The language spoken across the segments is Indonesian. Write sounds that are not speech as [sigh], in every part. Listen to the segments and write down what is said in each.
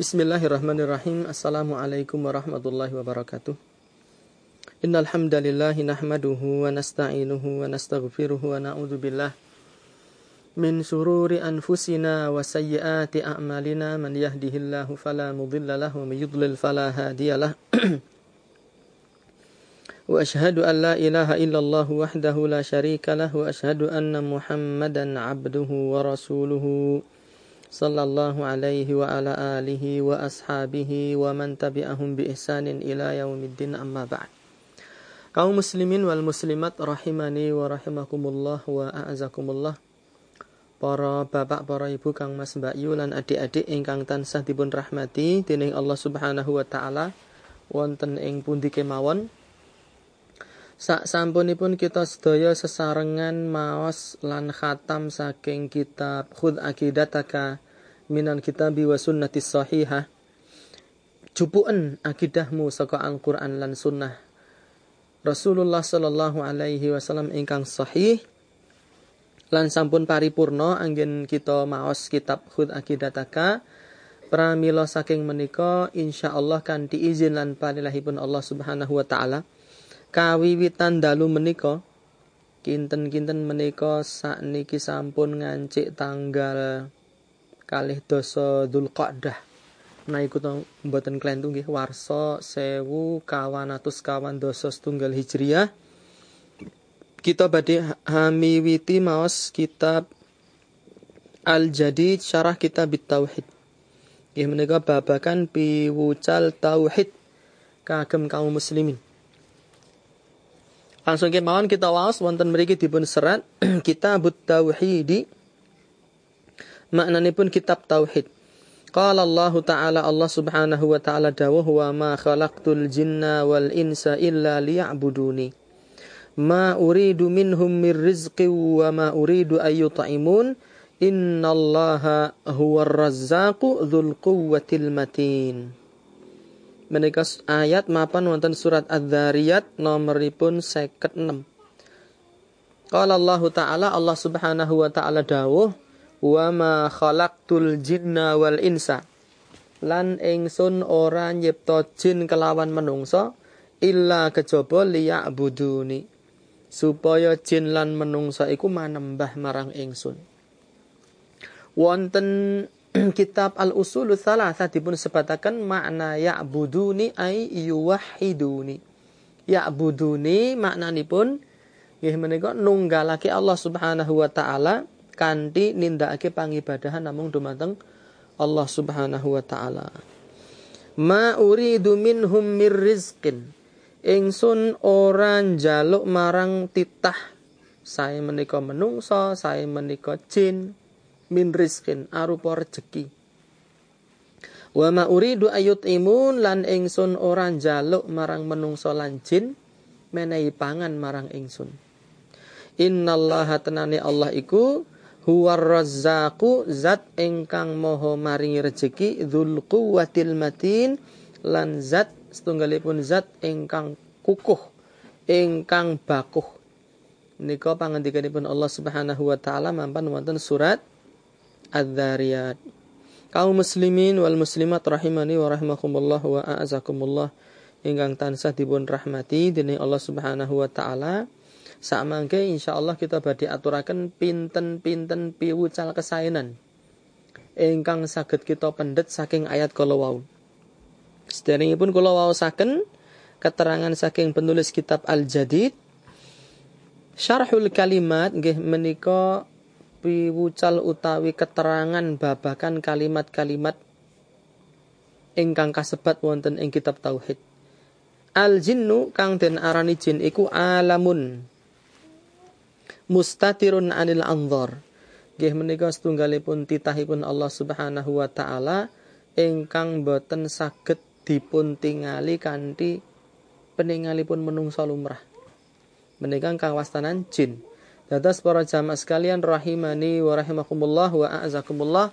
Bismillahirrahmanirrahim. Assalamualaikum warahmatullahi wabarakatuh. Innal hamdalillah nahmaduhu wa nasta'inuhu wa nastaghfiruhu wa na'udzu billah min shururi anfusina wa sayyiati a'malina man yahdihillahu fala mudilla lahu wa may yudlil fala hadiyalah. وأشهد أن لا إله إلا الله وحده لا شريك له وأشهد أن محمدا عبده ورسوله صلى الله عليه وعلى آله وأصحابه ومن تبعهم بإحسان إلى يوم الدين أما بعد kaum muslimin wal muslimat rahimani wa rahimakumullah wa a'azakumullah para bapak para ibu kang mas mbak yu lan adik-adik ingkang tansah dipun rahmati dening Allah Subhanahu wa taala wonten ing pundi kemawon Sak sampunipun kita sedaya sesarengan maos lan khatam saking kitab Khud Akidataka minan kitab wa sunnati sahihah. Cupuken akidahmu saka Al-Qur'an lan sunnah. Rasulullah sallallahu alaihi wasallam ingkang sahih lan sampun paripurna anggen kita maos kitab Khud Akidataka pramila saking menika insyaallah kanthi izin lan panilahipun Allah Subhanahu wa taala kawiwitan dalu menika kinten-kinten menika sakniki sampun ngancik tanggal kalih dosa Dzulqa'dah. Naiku mboten klentu nggih warsa 1000 kawan atus kawan dosa setunggal Hijriah. Kita badhe hamiwiti maos kitab Al-Jadid syarah kitab Tauhid. Nggih menika babakan piwucal tauhid. Kagem kaum muslimin Langsung kemauan kita waos wonten mriki dipun serat [clears throat] kitab tauhid. Maknane pun kitab tauhid. Qala Allah Ta'ala Allah Subhanahu wa taala dawuh wa ma khalaqtul jinna wal insa illa liya'buduni. Ma uridu minhum mir rizqi wa ma uridu ay yut'imun. Innallaha huwar razzaqu dzul quwwatil matin menika ayat mapan wonten surat Adz-Dzariyat nomoripun 56. Qala Allah Ta'ala Allah Subhanahu wa taala dawuh wa ma khalaqtul jinna wal insa. Lan ingsun ora nyipta jin kelawan menungso illa kejaba liya'buduni. Supaya jin lan menungso iku manembah marang ingsun. Wonten [clears throat] kitab Al-Usul Salasah dipun sebatakan makna ya'buduni ay yuwahiduni. Ya'buduni maknanipun nggih menika nunggalake Allah Subhanahu wa taala kanthi nindakake pangibadahan namung dumateng Allah Subhanahu wa taala. Ma uridu minhum mir rizqin. Ingsun ora njaluk marang titah saya menika menungso, saya menika jin, min rizkin arupa rejeki. Wa ma uridu ayut imun lan ingsun ora njaluk marang menungso lan jin menehi pangan marang ingsun. Innallaha tenane Allah iku huwar razzaqu zat ingkang moho maringi rejeki dzul quwwatil matin lan zat setunggalipun zat ingkang kukuh ingkang bakuh nika pangandikanipun Allah Subhanahu wa taala mampan wonten surat Adz-Dzariyat. Kaum muslimin wal muslimat rahimani wa rahimakumullah wa a'azakumullah ingkang tansah dipun rahmati dening Allah Subhanahu wa taala. Samangke insyaallah kita badhe aturaken pinten-pinten piwucal kesaenan ingkang saged kita pendet saking ayat kala wau. Sederengipun kula waosaken keterangan saking penulis kitab Al-Jadid Syarhul kalimat nggih menika piwucal utawi keterangan babakan kalimat-kalimat ingkang kasebat wonten ing kitab tauhid. Al jinnu kang den arani jin iku alamun mustatirun anil anzar. Nggih menika setunggalipun titahipun Allah Subhanahu wa taala ingkang boten saged dipun tingali kanthi peningalipun menungsa lumrah. Menika kang wastanan jin. Dados para jamaah sekalian rahimani wa rahimakumullah wa a'zakumullah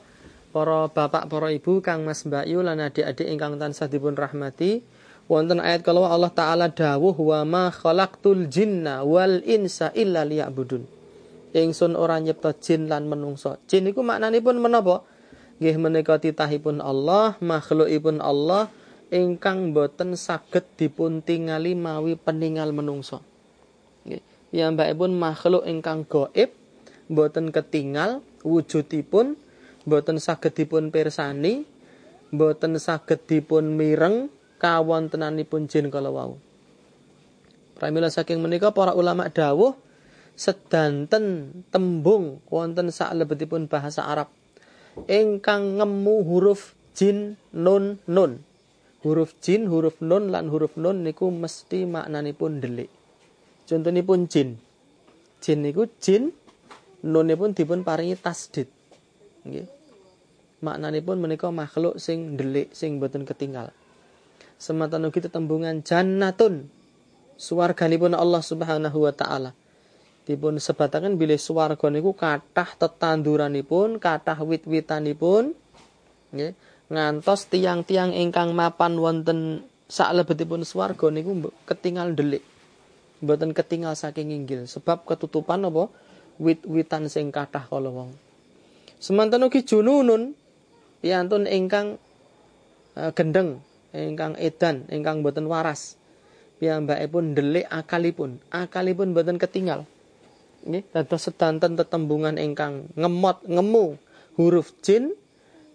para bapak para ibu kang Mas Mbak Yu lan adik-adik ingkang tansah dipun rahmati wonten ayat kalau Allah taala dawuh wa ma khalaqtul jinna wal insa illa liya'budun. Ingsun ora nyipta jin lan menungso. Jin iku maknanipun menapa? Nggih menika titahipun Allah makhlukipun Allah ingkang boten saged dipun tingali mawi peninggal menungso piyambakipun makhluk ingkang gaib boten ketinggal wujudipun boten saged dipun pirsani boten saged dipun mireng kawontenanipun jin kala wau Pramila saking menika para ulama dawuh sedanten tembung wonten saklebetipun bahasa Arab ingkang ngemu huruf jin nun nun. Huruf jin, huruf nun lan huruf nun niku mesti maknanipun delik. Contonipun jin. Jin niku jin nunipun dipun paringi tasdid. Nggih. Maknanipun menika makhluk sing delik sing boten ketinggal. Sematan ugi tetembungan jannatun. Suwarganipun Allah Subhanahu wa taala dipun sebataken bilih swarga niku kathah tetanduranipun, kathah wit-witanipun nggih. Ngantos tiang-tiang ingkang mapan wonten saklebetipun swarga niku ketinggal delik. Mboten ketinggal saking inggil sebab ketutupan apa? Wit-witan sing kathah kala wong. Semanten ugi jununun piantun ingkang uh, gendeng, ingkang edan, ingkang boten waras. Piyambakipun delik akalipun, akalipun boten ketinggal nggih dados sedanten tetembungan ingkang ngemot ngemu. Huruf jin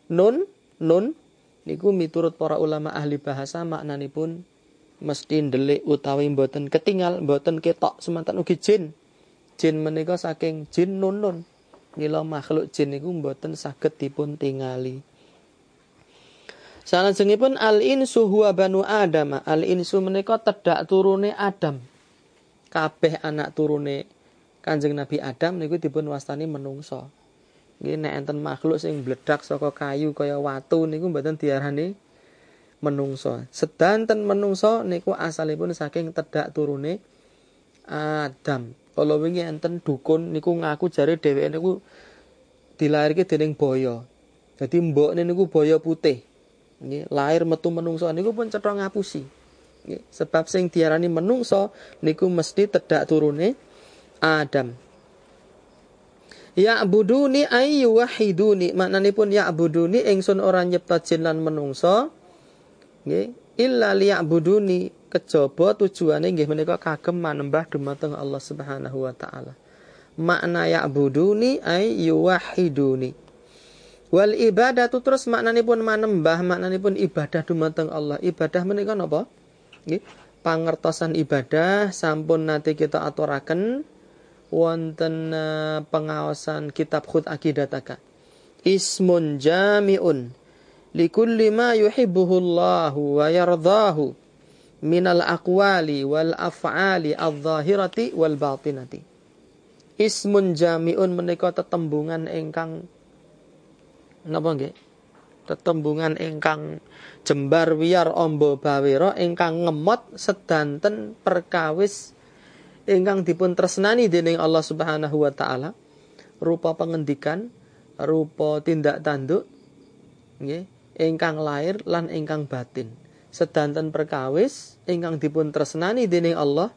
nun nun niku miturut para ulama ahli bahasa maknanipun mesti ndelik utawi mboten ketinggal mboten ketok semantan ugi jin jin menika saking jin nun nun nila makhluk jin niku mboten saged dipun tingali Salajengipun al insu huwa banu Adam. Al insu menika tedak turune Adam. Kabeh anak turune Kanjeng Nabi Adam niku dipun wastani menungso. Nek enten makhluk sing bledak saka kayu kaya watu niku mboten diarani menungso. Sedanten menungso niku asalipun saking tedak turune Adam. Kalau wingi enten dukun niku ngaku jare dheweke niku dilahirke dening boyo. Jadi mbokne niku boyo putih. Nggih, lahir metu menungso niku pun cetha ngapusi. Sebab sing diarani menungso niku mesti tedak turune Adam. Ya buduni ay wahiduni maknanipun ya buduni ingsun ora nyipta jin lan menungso nggih illa liya'buduni kejaba tujuane nggih menika kagem manembah dumateng Allah Subhanahu wa taala. Makna ya'buduni ay yuwahiduni. Wal ibadatu terus maknanipun manembah maknanipun ibadah dumateng Allah. Ibadah menika napa? Nggih, pangertosan ibadah sampun nanti kita aturaken wonten uh, pengawasan kitab khut akidataka ismun jami'un likulli ma yuhibbuhu Allah wa yardahu minal aqwali wal af'ali adh-dhahirati wal batinati. Ismun jami'un menika tetembungan ingkang napa nggih? Tetembungan ingkang jembar wiyar ombo bawira ingkang ngemot sedanten perkawis ingkang dipun tresnani dening Allah Subhanahu wa taala. Rupa pengendikan, rupa tindak tanduk nggih, ingkang lahir lan ingkang batin. Sedanten perkawis ingkang dipun tresnani dening Allah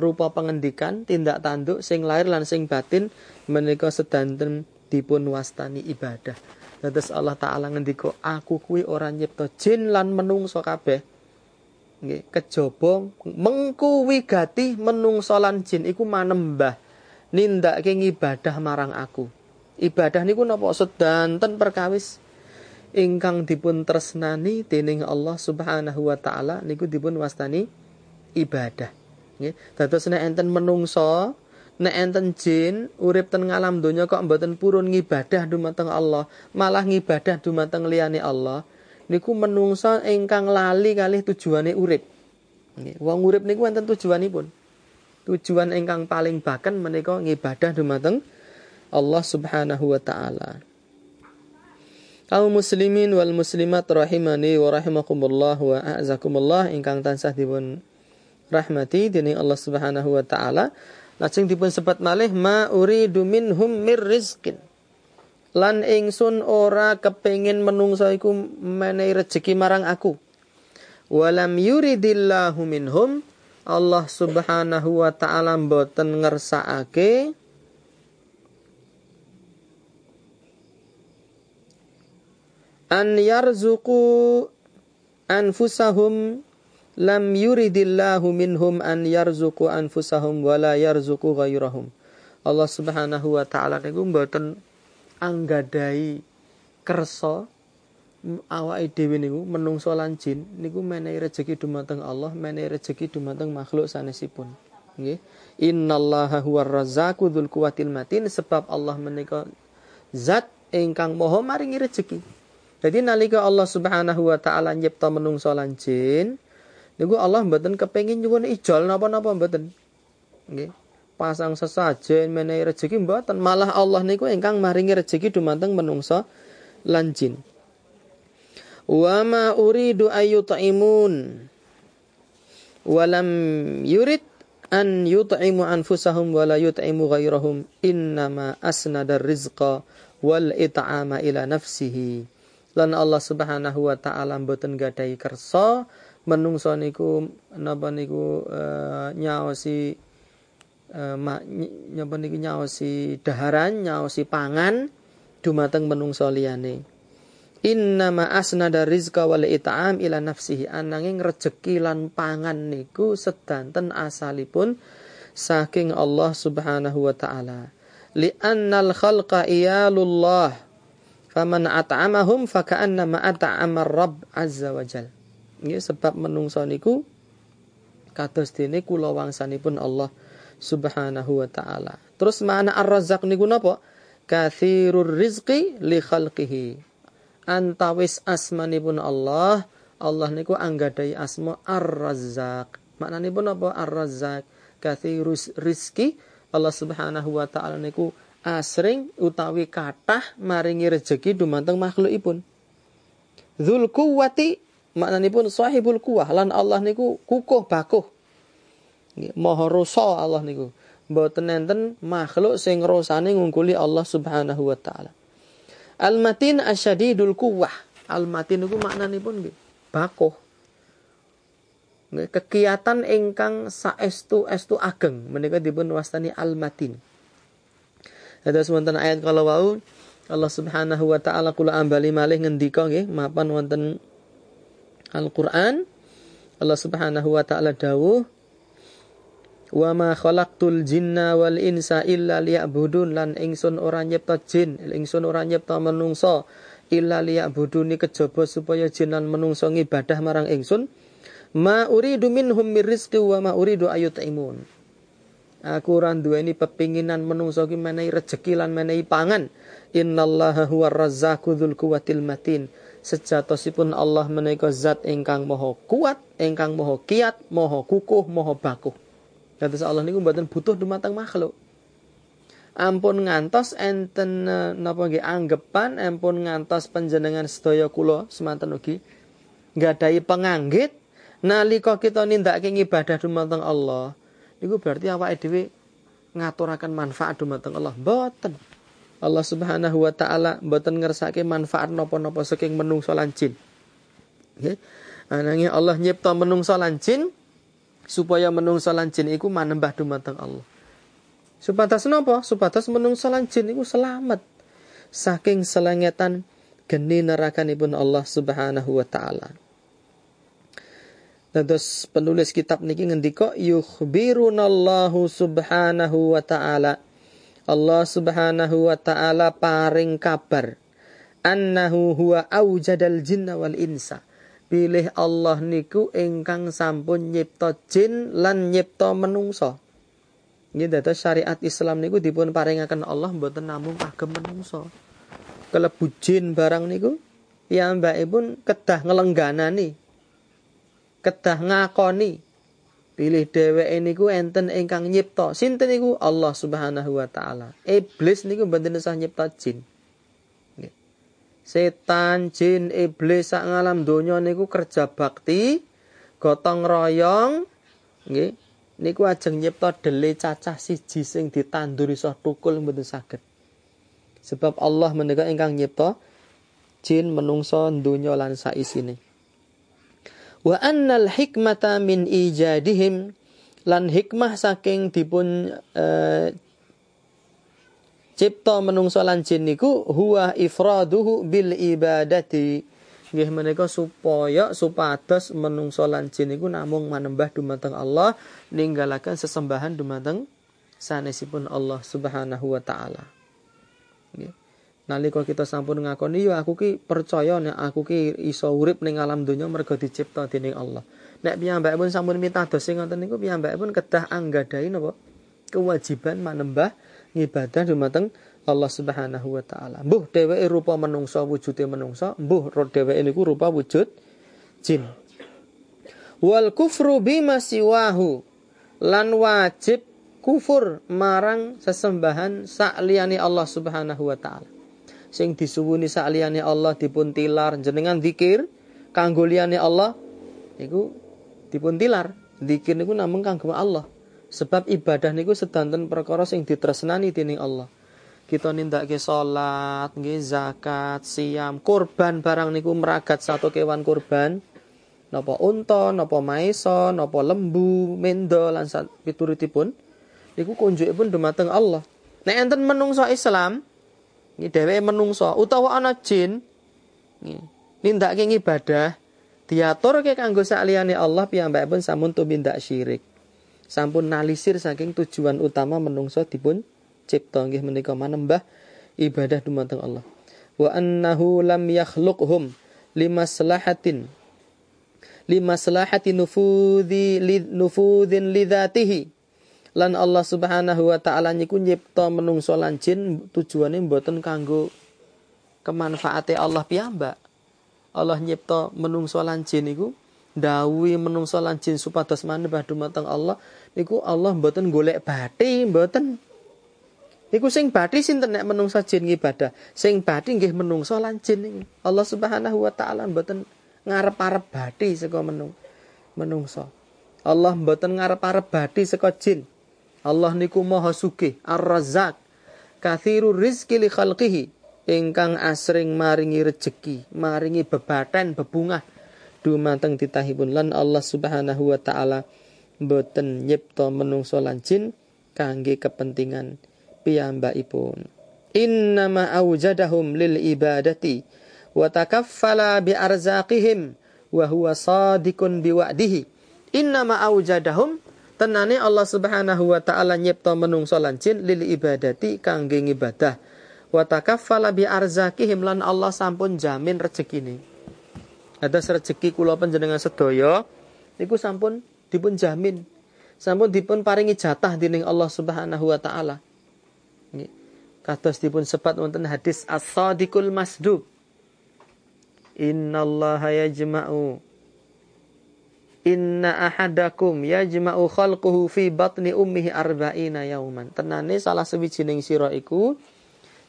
rupa pengendikan, tindak tanduk sing lahir lan sing batin menika sedanten dipun wastani ibadah. Dados Allah taala ngendika aku kuwi ora nyipta jin lan menungso kabeh nggih kejaba mengku wigati menungso lan jin iku manembah nindakake ibadah marang aku ibadah niku napa sedanten perkawis ingkang dipun tresnani dening Allah Subhanahu wa taala niku dipun wastani ibadah nggih dados nek enten menungso nek enten jin urip ten ngalam donya kok mboten purun ngibadah dumateng Allah malah ngibadah dumateng liyane Allah niku menungsa ingkang lali kalih tujuane urip. Nggih, wong urip niku wonten tujuanipun. Tujuan ingkang paling bahkan menika ngibadah dumateng Allah Subhanahu wa taala. Kaum muslimin wal muslimat rahimani wa rahimakumullah wa a'zakumullah ingkang tansah dipun rahmati dening Allah Subhanahu wa taala. Lajeng dipun sebat malih ma uridu minhum mir rizqin. Lan ingsun ora kepengin menungso iku menehi rejeki marang aku. Walam yuridillahu minhum. Allah Subhanahu wa taala mboten ngersakake an yarzuqu anfusahum lam yuridillahu minhum an yarzuqu anfusahum wala yarzuqu ghairahum. Allah Subhanahu wa taala niku mboten anggadai kersa awake dhewe niku menungso lan jin niku menehi rejeki dumateng Allah, menehi rejeki dumateng makhluk sanesipun. Nggih. Innallaha huwar razzaqu dzul quwwatil matin sebab Allah menika zat ingkang maha maringi rejeki. Jadi nalika Allah Subhanahu wa taala nyipta menungso lan jin, niku Allah mboten kepengin nyuwun ijol napa-napa mboten. Nggih. Pasang sesajen menehi rezeki mboten, malah Allah niku ingkang maringi rezeki dumateng menungso lan jin. Wa ma uridu ayyut'imun. Walam yurid an yut'imu anfusahum wa la yut'imu ghairahum innama asnada rizqa wal it'ama ila nafsihi lan Allah Subhanahu wa taala mboten gadai kersa menungso niku napa niku uh, nyaosi ma, nyapa niku nyaosi daharan nyaosi pangan dumateng menungso liyane. Innama asnada rizqa wal it'am ila nafsihi. Ananging rejeki lan pangan niku sedanten asalipun saking Allah Subhanahu wa taala. Li'annal khalqa iyalullah Faman at'amahum faka'annama at'amar Rabb azza wa jal. Ini sebab menungso niku kados dene kula wangsanipun Allah Subhanahu wa taala. Terus mana ar-razzaq niku napa? Kathirur rizqi li khalqihi. Antawis asmanipun Allah, Allah niku anggadai asma ar-razzaq. Maknanipun apa ar-razzaq? Kathirus rizqi Allah Subhanahu wa taala niku asring utawi kathah maringi rejeki dumateng makhlukipun. Dzul quwwati maknanipun sahibul kuwah lan Allah niku kukuh bakuh. Maha rusa Allah niku. Mboten enten makhluk sing rosane ngungkuli Allah Subhanahu wa taala. Al-matin asyadidul kuwah. Al-matin niku maknanipun nggih bakuh. Kegiatan ingkang saestu estu ageng menika dipun wastani al-matin. Ada wonten ayat kalau wau Allah Subhanahu wa taala kula ambali malih ngendika nggih mapan wonten Al-Qur'an Allah Subhanahu wa taala dawuh Wa ma khalaqtul jinna wal insa illa liya'budun lan ingsun ora nyipta jin, ingsun ora nyipta menungso illa liya'buduni kejaba supaya jin lan menungso ngibadah marang ingsun. Ma uridu minhum mir rizqi wa ma uridu ayut'imun. Aku ora duweni pepinginan menungso ki menehi rejeki lan menehi pangan. Innallaha huwar razzaqu dzul quwwatil matin. Sejatosipun Allah menika zat ingkang maha kuat, ingkang maha kiat, maha kukuh, maha bakuh. Dados Allah niku mboten butuh dumateng makhluk. Ampun ngantos enten eh, napa nggih anggepan, ampun ngantos panjenengan sedaya kula semanten ugi nggadahi penganggit nalika kita nindakake ibadah dumateng Allah Iku berarti awake dhewe ngaturaken manfaat dumateng Allah. Mboten. Allah Subhanahu wa taala mboten ngersake manfaat napa-napa saking menungso lan jin. Nggih. Ananging Allah nyipta menungso lan jin supaya menungso lan jin iku manembah dumateng Allah. Supados napa? Supados menungso lan jin iku selamat saking selengetan geni nerakanipun Allah Subhanahu wa taala. Dados penulis kitab niki ngendika yukhbirunallahu subhanahu wa ta'ala. Allah subhanahu wa ta'ala paring kabar annahu huwa aujadal jinna wal insa. Pilih Allah niku ingkang sampun nyipta jin lan nyipta menungso. Ini dados syariat Islam niku dipun paringaken Allah mboten namung kagem menungso. Kelebu jin barang niku ya mbak pun kedah ngelengganani kedah ngakoni. Pilih dheweke niku enten ingkang nyipta. Sinten niku? Allah Subhanahu wa taala. Iblis niku mboten usah nyipta jin. Setan jin iblis sak ngalam donya niku kerja bakti gotong royong nggih. Niku ajeng nyipta dele cacah siji sing ditandur iso tukul mboten saged. Sebab Allah menika ingkang nyipta jin menungso donya lan sak isine Wa annal hikmata min ijadihim. Lan hikmah saking dipun uh, cipta menungso lan jin niku huwa ifraduhu bil ibadati. Nggih menika supaya supados menungso lan jin niku namung manembah dumateng Allah ninggalaken sesembahan dumateng sanesipun Allah Subhanahu wa taala. Nggih nalika kita sampun ngakoni yo aku ki percaya nek aku ki iso urip ning alam donya mergo dicipta dening Allah nek piyambakipun sampun mitados sing ngoten niku piyambakipun kedah anggadhahi napa kewajiban manembah ngibadah dumateng Allah Subhanahu wa taala. Mbuh dheweke rupa menungso wujude menungso, mbuh dheweke niku rupa wujud jin. Wal kufru bima siwahu lan wajib kufur marang sesembahan sakliyane Allah Subhanahu wa taala. Sing disuwuni sakliyane Allah dipun tilar jenengan zikir kanggo liyane Allah niku dipun tilar. Zikir niku namung kanggo Allah. Sebab ibadah niku sedanten perkara sing ditresnani dening Allah. Kita nindakake salat, nggih zakat, siam, kurban barang niku meragat satu kewan kurban. Napa unta, napa maisa, napa lembu, mendo lan piturutipun niku kunjukipun dumateng Allah. Nek enten menungso Islam, nggih dheweke menungso utawa ana jin nindakake ibadah diaturke kanggo sakliyane Allah piyambakipun sampun tumindak syirik sampun nalisir saking tujuan utama menungso dipun cipta nggih menika manembah ibadah dumateng Allah. Wa annahu lam yakhluqhum limaslahatin limaslahati nufudhi li, nufudhin lidzatihi. Lan Allah Subhanahu wa taala niku nyipta menungso lan jin tujuane mboten kanggo kemanfaate Allah piyambak. Allah nyipta menungso lan jin niku dawuhi menungso lan jin supados manembah dumateng Allah niku Allah mboten golek bathi mboten Niku sing bathi sinten nek menungso jin ibadah. Sing bathi nggih menungso lan jin niku. Allah Subhanahu wa taala mboten ngarep-arep bathi saka menung menungso. Allah mboten ngarep-arep bathi saka jin. Allah niku Maha Sugih, Ar-Razzaq. Kathirur rizki li khalqihi. Ingkang asring maringi rejeki, maringi bebaten, bebungah dumateng titahipun lan Allah Subhanahu wa taala boten nyipta menungso lan jin kangge kepentingan piyambakipun. Innama aujadahum lil ibadati wa takaffala bi arzaqihim wa huwa bi wa'dihi. Innama aujadahum tenane Allah Subhanahu wa taala nyipta menungso lan jin lil ibadati kangge ibadah. Wa takaffala bi arzaqihim lan Allah sampun jamin rezekine. Atas rezeki kula panjenengan sedaya niku sampun dipun jamin sampun dipun paringi jatah dening Allah Subhanahu wa taala. Kados dipun sebat wonten hadis as-sadiqul masduq. Innallaha yajma'u Inna ahadakum yajma'u khalquhu fi batni ummihi arba'ina yauman. Tenane salah sewijining sira iku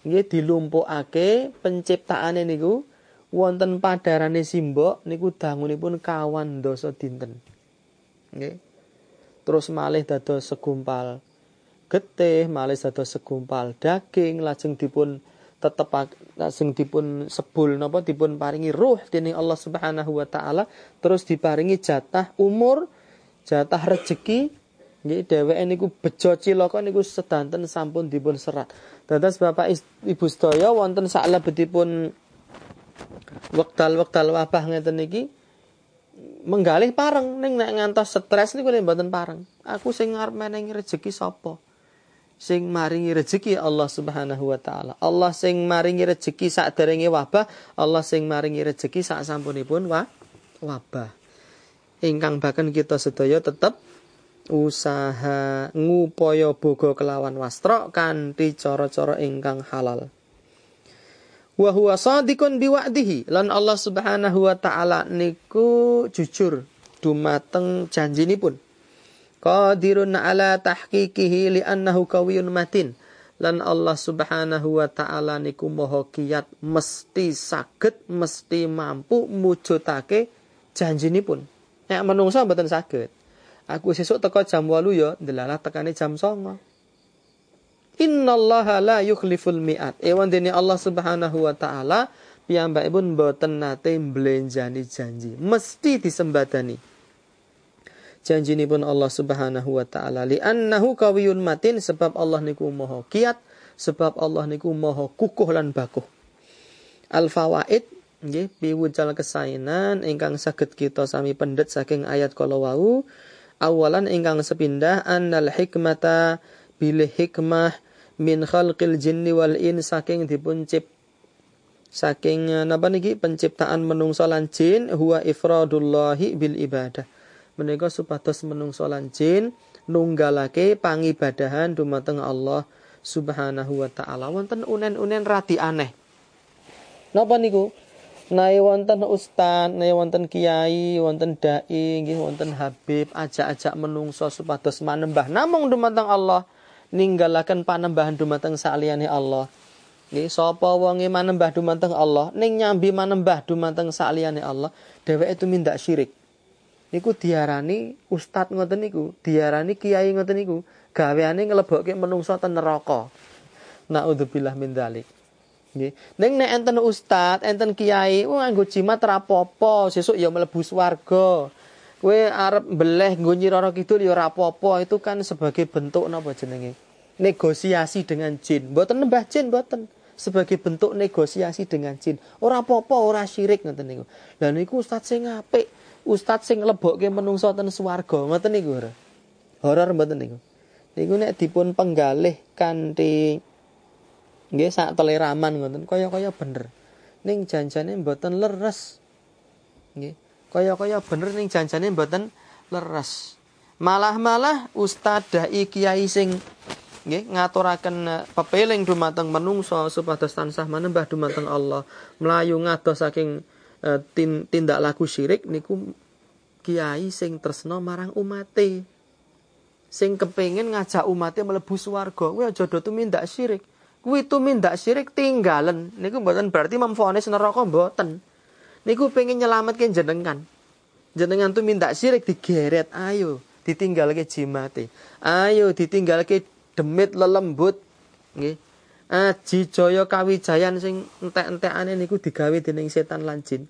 nggih dilumpukake penciptaane niku wonten padarane simbok niku dangunipun kawan dosa dinten. Nggih. Terus malih dados segumpal getih, malih dados segumpal daging, lajeng dipun tetep lajeng dipun sebul napa dipun paringi ruh dening Allah Subhanahu wa taala, terus diparingi jatah umur, jatah rezeki nggih dheweke niku bejo cilaka niku sedanten sampun dipun serat. Dados Bapak Ibu sedaya wonten saklebetipun wekdal-wekdal wabah ngeten niki menggalih pareng ning nek ngantos stres niku mboten pareng. Aku sing ngarep menengi rezeki sapa? Sing maringi rezeki Allah Subhanahu wa taala. Allah sing maringi rezeki saderenge wabah, Allah sing maringi rezeki sak sampunipun wa wabah. Ingkang bahkan kita sedaya tetep usaha ngupaya boga kelawan wastra kanthi cara-cara ingkang halal wa huwa sadiqun biwa'dihi lan Allah Subhanahu wa taala niku jujur dumateng janjinipun qadirun ala tahqiqihi li'annahu qawiyyun matin lan Allah Subhanahu wa taala niku maha kiyat mesti saged mesti mampu mujudake janjinipun nek menungsa mboten saged aku sesuk teko jam 8 ya ndelalah tekane jam 9 Innallaha la yukhliful mi'at. Ewan dene Allah Subhanahu wa taala piyambakipun boten nate mblenjani janji. Mesti disembadani. Janjinipun Allah Subhanahu wa taala. Li annahu kawiyun matin sebab Allah niku maha kiat sebab Allah niku maha kukuh lan bakuh. Al fawaid nggih piwucal kesainan ingkang saged kita sami pendet saking ayat kala wau. Awalan ingkang sepindah annal hikmata bilih hikmah min khalqil jinni wal in saking dipun saking eh, napa niki penciptaan menungso lan jin huwa ifradullahi bil ibadah menika supados menungso lan jin nunggalake pangibadahan dumateng Allah Subhanahu wa taala. Wonten unen-unen radi aneh. Napa niku? Nai wonten ustad, nai wonten kiai, wonten dai, nggih wonten habib, ajak-ajak menungso supados manembah. Namung dumateng Allah, ninggalaken panembahan dumateng saliyane Allah. Nggih, sapa wonge manembah dumateng Allah, ning nyambi manembah dumateng saliyane Allah, dheweke tumindak syirik. Niku diarani ustad ngoten niku, diarani kiai ngoten niku, gaweane nglebokke menungso ten neraka. Naudzubillah min dzalik. Nggih. Ning nek enten ustad, enten kiai, oh nganggo jimat rapopo, sesuk ya mlebu swarga. Kowe arep beleh nggo Nyiroro Kidul ya rapopo, itu kan sebagai bentuk napa jenenge? Negosiasi dengan jin. Mboten nembah jin mboten. Sebagai bentuk negosiasi dengan jin. Ora apa-apa, ora syirik ngoten niku. Lah niku ustad sing apik, ustad sing nglebokke menungso ten swarga, ngoten niku. Horor mboten niku. Niku nek dipun penggalih kanthi nggih sak teleraman ngoten kaya-kaya bener ning janjane mboten leres nggih kaya-kaya bener ning janjane mboten leres malah-malah ustad dai kiai sing nggih ngaturaken eh, pepeling dumateng menungso supados tansah manembah dumateng Allah melayu ngados saking tindak laku syirik niku kiai sing tresno marang umate. Sing kepengin ngajak umate mlebu swarga. Kuwi aja do tumindak syirik. Kuwi tumindak syirik tinggalen. Niku mboten berarti memfonis neraka mboten. Niku pengen nyelametke jenengan jenengan tumindak syirik digeret. Ayo ditinggalke jimate ayo ditinggalke demit lelembut. Nggih aji jaya kawijayan sing entek-entekane niku digawe dening setan lan jin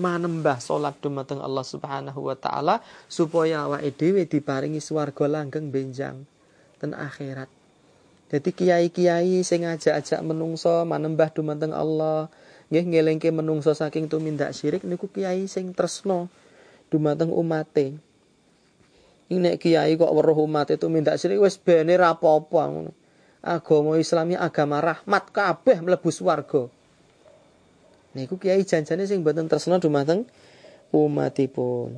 manembah salat dumateng Allah Subhanahu wa taala supaya awake dhewe diparingi swarga langgeng benjang ten akhirat jadi kiai-kiai sing ngajak-ajak menungso manembah dumateng Allah, nggih ngelingke menungso saking tumindak syirik niku kiai sing tresno dumateng umate. Ini nek kiai kok weruh itu minta syirik wis bene ra apa-apa ngono. Agama Islami agama rahmat kabeh mlebu swarga. Niku kiai janjane sing mboten tresno dumateng umatipun.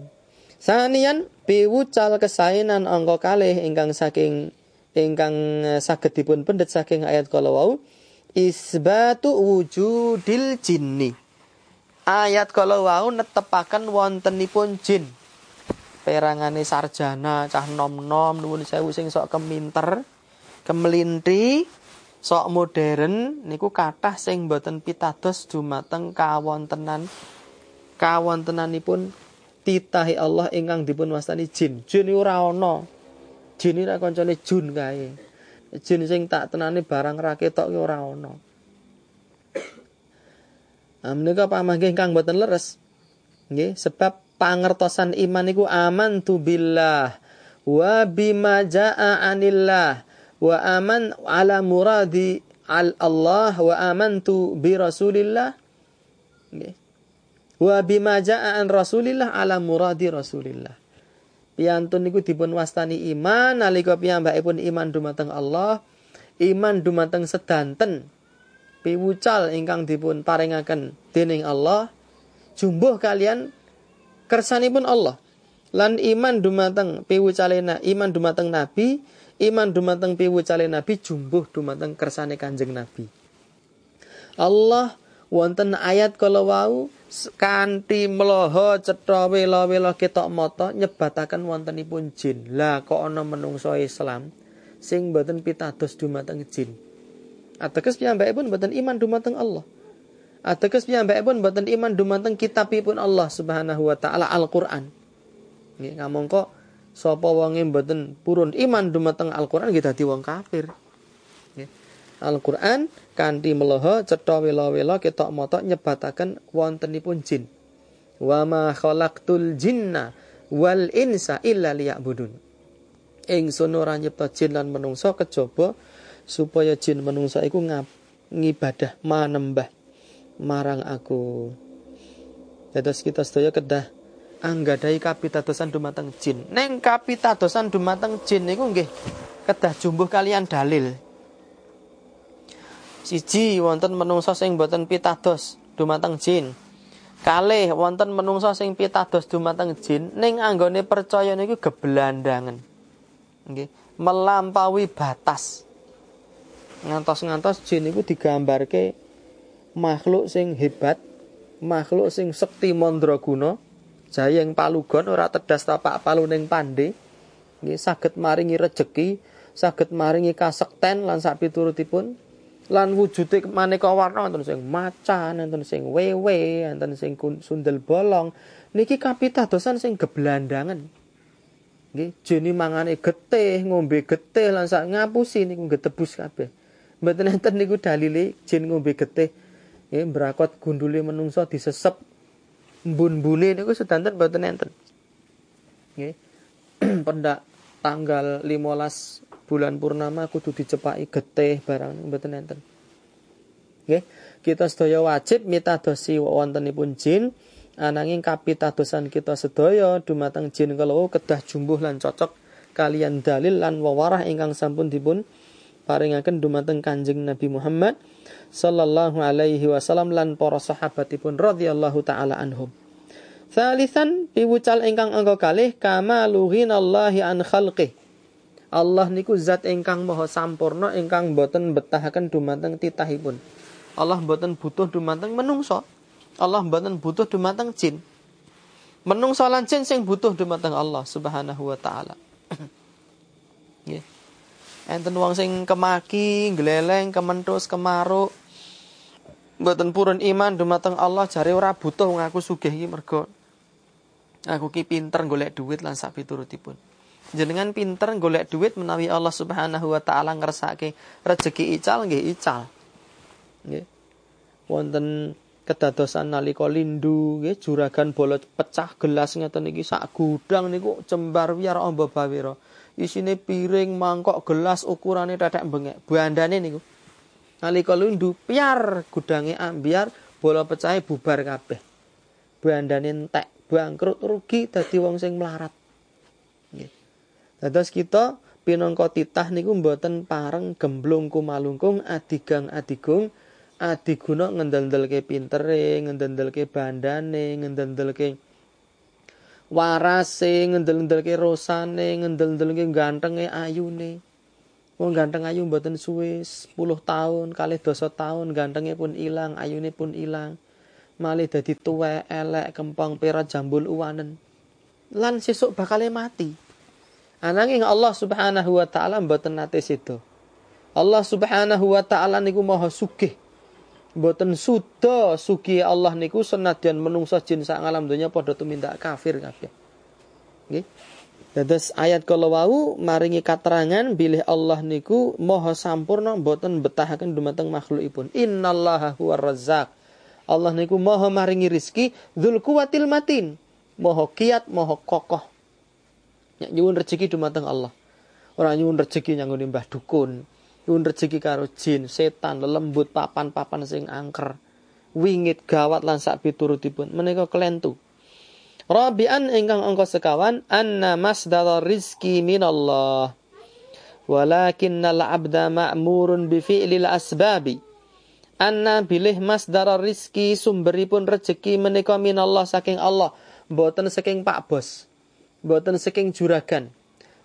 Sanian piwucal kesainan angka kalih ingkang saking ingkang eh, saged dipun pendet saking ayat kala wau isbatu wujudil jinni. Ayat kala wau netepaken wontenipun jin. Perangane sarjana, cah nom-nom nuwun sewu sing sok keminter, kemelinti, sok modern niku kathah sing boten pitados dumateng kawontenan kawontenanipun titahi Allah ingkang dipun wastani jin. Jin ora ana jin ora kancane jun kae. Jin sing tak tenane barang ra ketok ki ora ana. Nah, menika pamangke ingkang boten leres. Nggih, sebab pangertosan iman niku aman tu billah wa bima jaa anillah wa aman ala muradi al Allah wa amantu bi Rasulillah. Wa bima jaa an Rasulillah ala muradi Rasulillah. Piyantun niku dipun wastani iman nalika piyambakipun iman dumateng Allah iman dumateng sedanten piwucal ingkang dipun paringaken dening Allah jumbuh kalian kersanipun Allah. Lan iman dumateng piwucalena iman dumateng nabi iman dumateng piwucale nabi jumbuh dumateng kersane Kanjeng Nabi Allah wonten ayat kala wau kanthi mloho cetha wela-wela ketok mata nyebataken wontenipun jin. Lah kok ana menungso Islam sing mboten pitados dumateng jin. Ateges piyambakipun mboten iman dumateng Allah. Ateges piyambakipun mboten iman dumateng kitabipun Allah Subhanahu wa taala Al-Qur'an. Nggih ngamangka sapa wonge mboten purun iman dumateng Al-Qur'an nggih dadi wong kafir. Al-Qur'an kanthi meloho cetha wela-wela ketok mata nyebataken wontenipun jin. Wa ma khalaqtul jinna wal insa illa liya'budun. Ingsun ora nyipta jin lan menungso kejaba supaya jin menungsa iku ngap ngibadah manembah marang aku. Dados kita sedaya kedah anggadai kapitadosan dumateng jin. Neng kapitadosan dumateng jin niku nggih kedah jumbuh kalian dalil. Siji wonten menungsa sing boten pitados dumateng jin. Kalih wonten menungsa sing pitados dumateng jin ning anggone percaya niku gebelandangan. Nggih, melampaui batas. Ngantos-ngantos jin niku digambarke makhluk sing hebat, makhluk sing sekti mandraguna, jayeng palugon ora tedas tapak paluning pande. Nggih saged maringi rejeki, saged maringi kasekten lan sak piturutipun lan wujude maneka warna wonten sing macan, wonten sing wewe, wonten sing sundel bolong. Niki kapitadosan sing geblandangan. Nggih, jeni mangane getih, ngombe getih lan sak ngapusi niku getebus kabeh. Mboten enten niku dalile jin ngombe getih. Nggih, mbrakot gundule menungso disesep mbun-mbune niku sedanten mboten enten. Nggih. [clears throat] Pendak tanggal 15 bulan purnama kudu dicepaki getih barang mboten enten. Nggih, kita sedaya wajib mitadosi wontenipun jin ananging kapitadosan kita sedaya dumateng jin kalau kedah jumbuh lan cocok kalian dalil lan wawarah ingkang sampun dipun paringaken dumateng Kanjeng Nabi Muhammad sallallahu alaihi wasallam lan para sahabatipun radhiyallahu taala anhum. Thalithan piwucal ingkang angka kalih kama lughinallahi an khalqih. Allah niku zat ingkang maha sampurna ingkang boten betahaken dumateng titahipun. Allah boten butuh dumateng menungso. Allah boten butuh dumateng jin. Menungso lan jin sing butuh dumateng Allah Subhanahu wa taala. Nggih. enten wong sing kemaki, gleleng, kementus, kemaruk. Mboten purun iman dumateng Allah jare ora butuh ngaku sugih iki mergo aku ki pinter golek duit lan sak piturutipun. Jenengan pinter golek duit menawi Allah Subhanahu wa taala ngersake rezeki ical nggih ical. Nggih. Wonten kedadosan nalika lindu nggih juragan bola pecah gelas ngeten iki sak gudang niku cembar wiar amba bawira isine piring, mangkok, gelas ukurane tetek bengek. Bandane niku. Nalika lundu piar gudange ambiar, bola pecahe bubar kabeh. Bandane entek, bangkrut rugi dadi wong sing melarat. Nggih. Dados kita pinangka titah niku mboten pareng gemblung kumalungkung adigang adigung adiguna ngendel-ndelke pintere, ngendel-ndelke bandane, ngendel-ndelke warase ngendel-ngendelke rosane ngendel-ngendelke gantenge ayune wong ganteng ayu mboten suwe 10 tahun kali dosa tahun gantenge pun ilang ayune pun ilang. Malih dadi tuwek elek kempang perat jambul uwanen. Lan sesuk bakal mati. Ananging Allah Subhanahu wa taala mboten nate sido Allah Subhanahu wa taala niku maha sugih. Mboten suda sugi Allah niku senadyan menungso jin sak alam donya padha tumindak kafir kabeh. Nggih. Dados ayat kala wau maringi katerangan bilih Allah niku maha sampurna mboten betahaken dumateng makhlukipun. Innallaha huwar razzaq. Allah niku maha maringi rizki dzul kuwatil matin. Maha kiat, maha kokoh. Nyak nyuwun rezeki dumateng Allah. Ora nyuwun rezeki nyanggone mbah dukun nyuwun rezeki karo jin, setan, lelembut, papan-papan sing angker, wingit gawat lan sak piturutipun menika kelentu. Rabi'an ingkang angka sekawan anna masdar rizki minallah. Walakinnal abda ma'murun bi fi'lil asbabi. Anna bilih masdar rizki sumberipun rezeki menika minallah saking Allah, boten saking Pak Bos. Boten saking juragan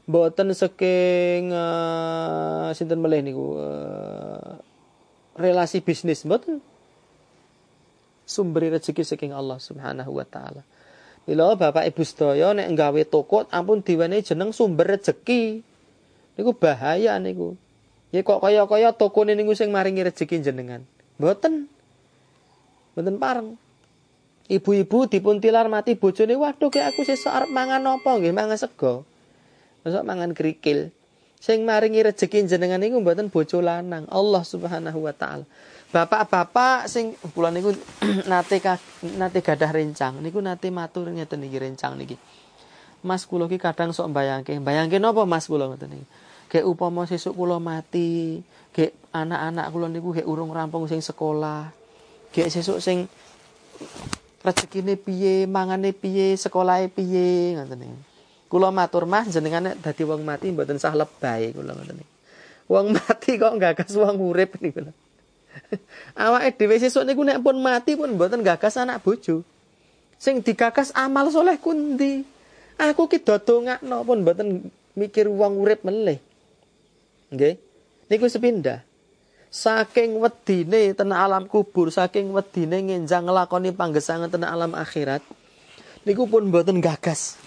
boten saking uh, sinten melih niku uh, relasi bisnis boten sumber rezeki saking Allah Subhanahu wa taala. Mila Bapak Ibu sedaya nek nggawe toko ampun diwenehi jeneng sumber rezeki. Niku bahaya niku. Ya kok kaya-kaya toko niku sing maringi rezeki jenengan. Mboten. Mboten pareng. Ibu-ibu dipun tilar mati bojone, waduh kayak aku sesuk arep mangan apa nggih mangan sego. Masa mangan kerikil. Sing maringi rezeki jenengan niku mboten bojo lanang, Allah Subhanahu wa taala. Bapak-bapak sing kula niku [clears throat] nate nate gadah rencang, niku nate matur ngeten niki rencang niki. Mas kula ki kadang sok mbayangke, mbayangke napa Mas kula ngoten niki. Kayak upama sesuk kula mati, kayak anak-anak kula niku kayak urung rampung sing sekolah. Kayak sesuk sing rezekine piye, mangane piye, sekolahe piye ngoten niku. Kula matur Mas jenengan dadi wong mati mboten sah lebay kula ngoten niku. Wong mati kok gagas wong urip niku. [laughs] Awake dhewe sesuk niku nek pun mati pun mboten gagas anak bojo. Sing digagas amal soleh kundi. Aku ki dodongakno pun mboten mikir wong urip meleh. Nggih. Niku sepindah. Saking wedine tena alam kubur, saking wedine ngenjang nglakoni panggesangan tena alam akhirat. Niku pun mboten gagas.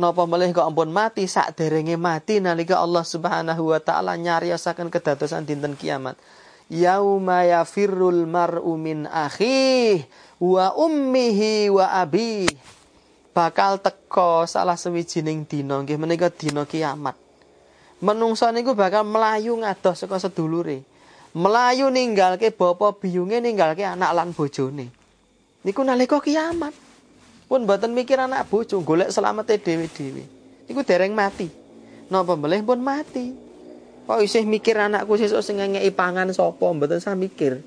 Napa melih kok ampun mati sak derenge mati nalika Allah Subhanahu wa taala nyariosaken kedadosan dinten kiamat. Yauma yafirrul mar'u min akhih wa ummihi wa abi. Bakal teko salah sewijining dina nggih menika dina kiamat menungso niku bakal melayu ngadoh saka sedulure. Melayu ninggalke bapa biyunge ninggalke anak lan bojone. Niku nalika kiamat. Pun mboten mikir anak bojo, golek selamete dhewe-dhewe. Niku dereng mati. Napa melih pun mati. Kok isih mikir anakku sesuk sing ngekeki pangan sapa, mboten sah mikir.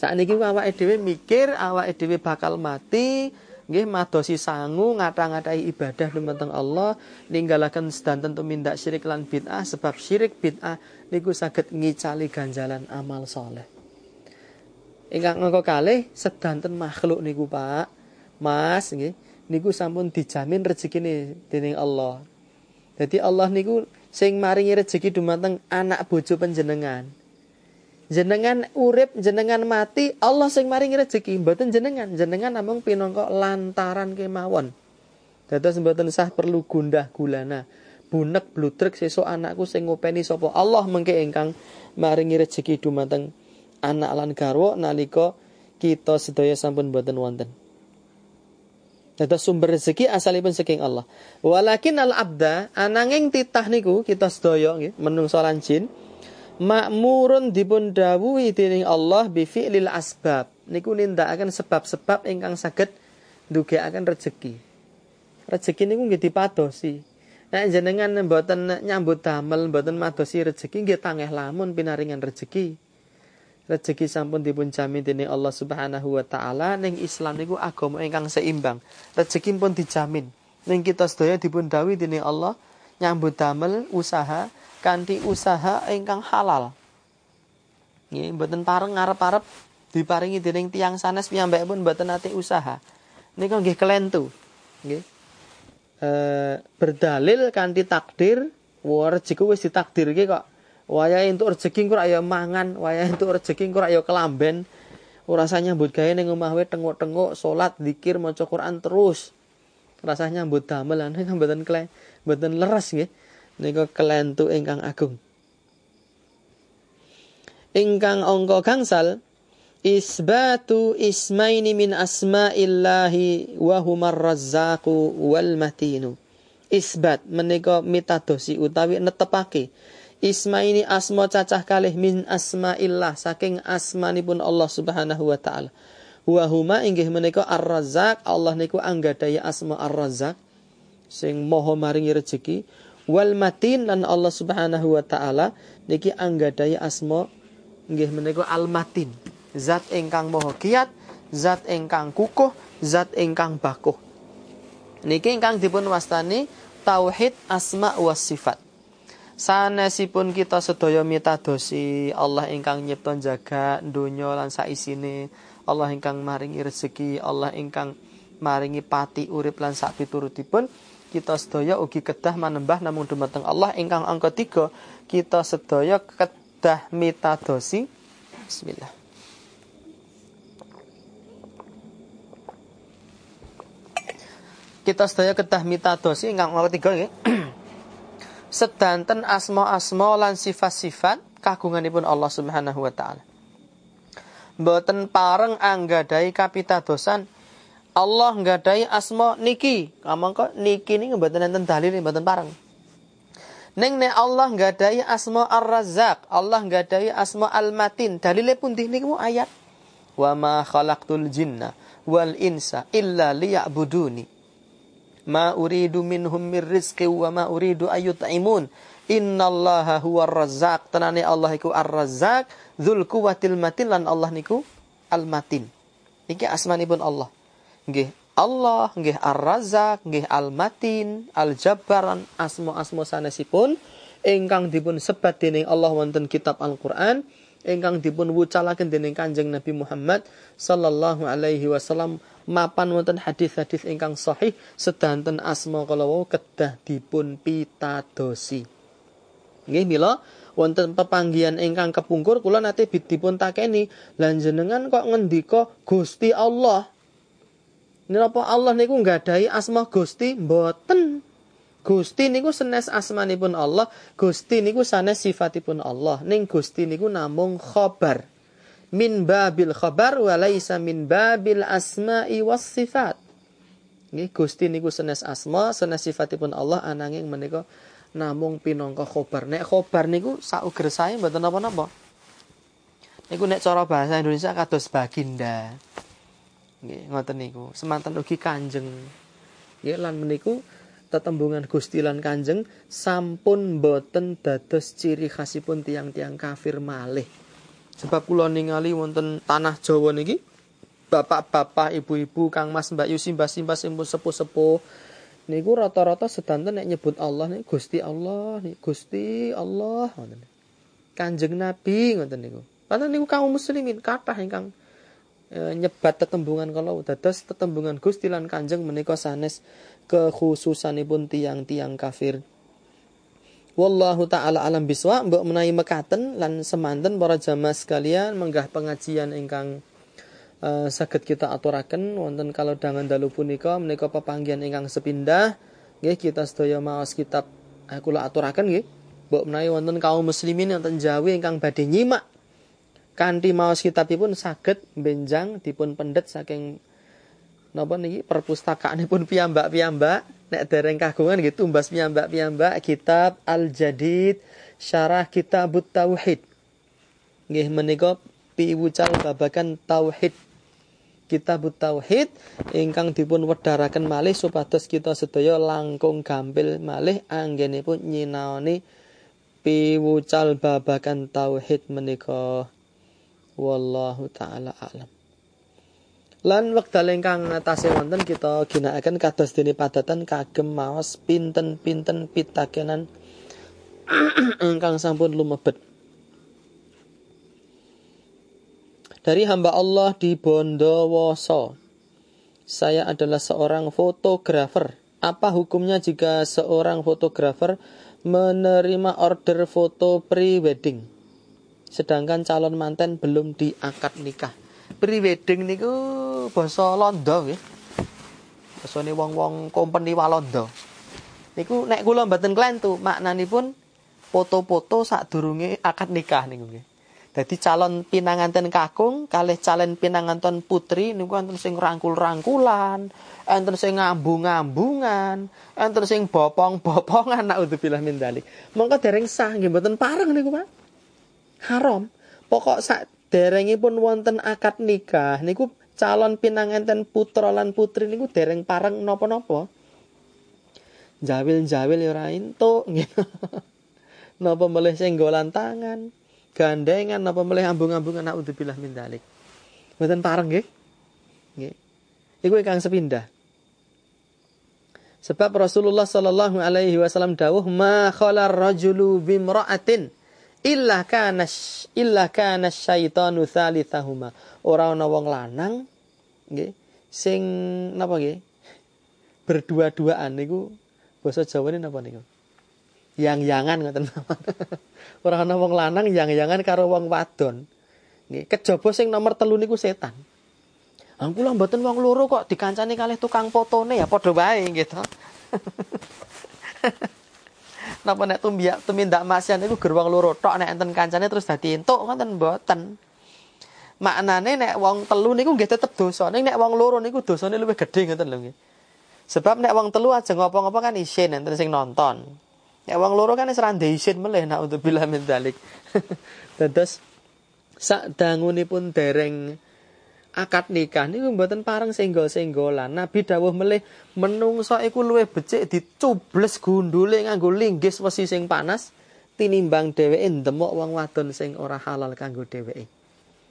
Saat niki awake dhewe mikir awake dhewe bakal mati, nggih madosi sangu ngata-ngatai ibadah dumateng Allah ninggalaken sedanten tumindak syirik lan bid'ah sebab syirik bid'ah niku saged ngicali ganjalan amal soleh. Ingkang ngoko kalih sedanten makhluk niku Pak. Mas nggih niku sampun dijamin rezekine dening Allah. Jadi Allah niku sing maringi rezeki dumateng anak bojo panjenengan. Jenengan urip jenengan mati Allah sing maringi rezeki mboten jenengan jenengan namung pinangka lantaran kemawon. Dados mboten sah perlu gundah gulana. Bunek blutrek sesuk anakku sing ngopeni sapa Allah mengke ingkang maringi rezeki dumateng anak lan garwa nalika kita sedaya sampun mboten wonten Dados sumber rezeki asalipun saking Allah. Walakin al abda ananging titah niku kita sedaya nggih menungso jin makmurun dipun dawuhi dening Allah bi fi'lil asbab niku nindakaken sebab-sebab ingkang saged ndugekaken rejeki. Rejeki niku nggih dipadosi. Nek jenengan mboten nyambut damel mboten madosi rejeki nggih tangeh lamun pinaringan rejeki. Rejeki sampun dipun jamin dening Allah Subhanahu wa taala ning Islam niku agama ingkang seimbang. Rejeki pun dijamin. Ning kita sedaya dipun dawuhi dening Allah nyambut damel usaha kanthi usaha ingkang halal. Nggih, mboten pareng ngarep-arep diparingi dening tiang sanes piyambakipun mboten nate usaha. Nika nggih kelentu. Nggih. E, berdalil kanthi takdir, wa rezeki wis ditakdirke kok. Wayahe entuk rezeki kok ya mangan, wayahe entuk rezeki kok ya kelamben. Rasanya nyambut gawe ning omah wae tengok-tengok salat, zikir, maca Quran terus. Rasanya nyambut damel lan mboten kle, mboten leres nggih nika kelentu ingkang agung. Ingkang angka gangsal isbatu ismaini min asma'illahi wa humar razzaqu wal matinu. Isbat menika mitadosi utawi netepake ismaini asma cacah kalih min asma'illah saking asmanipun Allah Subhanahu wa taala. Wa huma inggih menika Ar-Razzaq, Allah niku anggadaya asma Ar-Razzaq sing maha maringi rezeki wal matin dan Allah Subhanahu wa taala niki anggadaya asma nggih menika al matin zat ingkang maha kiat zat ingkang kukuh zat ingkang bakuh. Niki ingkang dipun wastani tauhid asma wa sifat sanesipun kita sedaya mitadosi Allah ingkang nyipta jaga donya lan saisine Allah ingkang maringi rezeki Allah ingkang maringi pati urip lan sak piturutipun kita sedaya ugi kedah manembah namun dumateng Allah ingkang angka tiga kita sedaya kedah mitadosi Bismillah kita sedaya kedah mitadosi ingkang angka tiga ya. [clears throat] sedanten asma-asma lan sifat-sifat kagunganipun Allah Subhanahu wa taala mboten pareng anggadai kapitadosan Allah nggadahi asma niki. kok niki ini mboten enten dalil mboten pareng. Ning nek Allah nggadahi asma Ar-Razzaq, Allah nggadahi asma Al-Matin. Dalile pun niku ayat. Wa ma khalaqtul jinna wal insa illa liya'buduni. Ma uridu minhum mir rizqi wa ma uridu ayut'imun. Innallaha huwa razzaq. Tenane Allah iku ar-razzaq. Dzul quwwatil matin lan Allah niku al-matin. Iki asmanipun Allah. Nggih, Allah nggih ar-razzaq, nggih al-matin, al-jabbaran asma-asma sanesipun ingkang dipun sebat dening Allah wonten kitab Al-Qur'an ingkang dipun wucalaken dening Kanjeng Nabi Muhammad sallallahu alaihi wasallam mapan wonten hadis-hadis ingkang sahih sedanten asma kala wau kedah dipun pitadosi. Nggih mila wonten pepanggihan ingkang kepungkur kula nate dipun takeni lan jenengan kok ngendika Gusti Allah Napa Allah niku nggadahi asma Gusti mboten. Gusti niku senes asmanipun Allah, Gusti niku sanes sifatipun Allah. Ning Gusti niku namung khobar. Min babil khobar wa laisa min babil asma'i was sifat. Nggih Gusti niku senes asma, senes sifatipun Allah ananging menika namung pinangka khobar. Nek khobar niku sauger sae mboten napa-napa. Niku nek cara bahasa Indonesia kados baginda. Nggih, ngoten niku. Semanten ugi Kanjeng. Nggih, lan meniku tetembungan Gusti lan Kanjeng sampun boten dados ciri khasipun tiang-tiang kafir malih. Sebab kula ningali wonten tanah Jawa niki bapak-bapak, ibu-ibu, Kang Mas, Mbak Yusi, Mbak Simba, Simpu sepuh-sepuh niku rata-rata sedanten nek nyebut Allah nih Gusti Allah, nih Gusti Allah ngoten. Kanjeng Nabi ngoten niku. Padahal niku kaum muslimin kathah ingkang e, nyebat tetembungan kalau dados tetembungan Gusti lan Kanjeng menika sanes kekhususanipun tiang-tiang kafir. Wallahu taala alam biswa mbok menawi mekaten lan semanten para jamaah sekalian menggah pengajian ingkang uh, kita aturaken. Wonten kalau dangan dalu punika menika pepanggihan ingkang sepindah. Nggih kita sedaya maos kitab uh, kula aturaken nggih. Mbok menawi wonten kaum muslimin wonten Jawi ingkang badhe nyimak. Kanthi maos kitabipun saged benjang dipun pendet saking napa niki perpustakaanipun piyambak-piyambak nek dereng kagungan gitu tumbas piyambak-piyambak kitab Al-Jadid Syarah Kitabut Tauhid. Nggih menika piwucal babagan tauhid. Kitabut Tauhid ingkang dipun wedharaken malih supados kita sedaya langkung gampil malih anggenipun nyinaoni piwucal babagan tauhid menika. Wallahu taala alam lan wekdal ingkang ngatasé wonten kita ginakaken kados dene padatan kagem maos pinten-pinten pitakenan [clears throat] ingkang sampun lumebet. Dari hamba Allah di Bondowoso saya adalah seorang fotografer. Apa hukumnya jika seorang fotografer menerima order foto pre-wedding? Sedangkan calon manten belum diangkat nikah. Pre-wedding niku basa Londo nggih. Basane wong-wong company Walanda. Niku nek kula mboten klentu maknanipun foto-foto sadurunge akad nikah niku nggih. Dadi calon pinanganten kakung kalih calon pinanganten putri niku wonten sing rangkul-rangkulan, enten sing ngambung-ngambungan, enten sing bopong-bopongan naudzubillah min dzalik. Mongko dereng sah nggih mboten pareng niku, Pak haram. Pokok sak derengipun wonten akad nikah niku calon pinanganten putra lan putri niku dereng pareng napa-napa. Jawil-jawil ya ora entuk [laughs] gitu. napa melih senggolan tangan, gandengan napa melih ambung-ambungan naudzubillah min dzalik. Mboten pareng nggih. Nggih. Iku ingkang sepindah. Sebab Rasulullah sallallahu alaihi wasallam dawuh ma khalar rajulu bimra'atin illa kana illa kana syaitanu tsalitsahuma ora ana wong lanang nggih sing napa nggih? Berdua-duaan niku basa Jawane napa niku? Yang-yangan ngoten [laughs] ora ana wong lanang yang-yangan karo wong wadon nggih. Kejaba sing nomor telu niku setan. Ang kula mboten wong loro kok dikancani kalih tukang fotone ya padha wae gitu. [laughs] napa nek tumbia tumindak maksiat niku gerbang loro tok nek enten kancane terus dadi entuk ngoten mboten. Maknane nek wong telu niku nggih tetep dosa. Ning nek wong loro niku dosane luwih gedhe ngoten lho nggih. Sebab nek wong telu aja ngopo-ngopo kan isin enten sing nonton. Nek wong loro kan wis rande isin meleh nak untuk bila min dalik. [laughs] Dados sak dangunipun dereng akad nikah niku mboten pareng senggol-senggolan. Nabi dawuh melih menungso iku luwih becik dicubles gundule nganggo linggis wesi sing panas tinimbang dheweke ndemok wong wadon sing ora halal kanggo dheweke.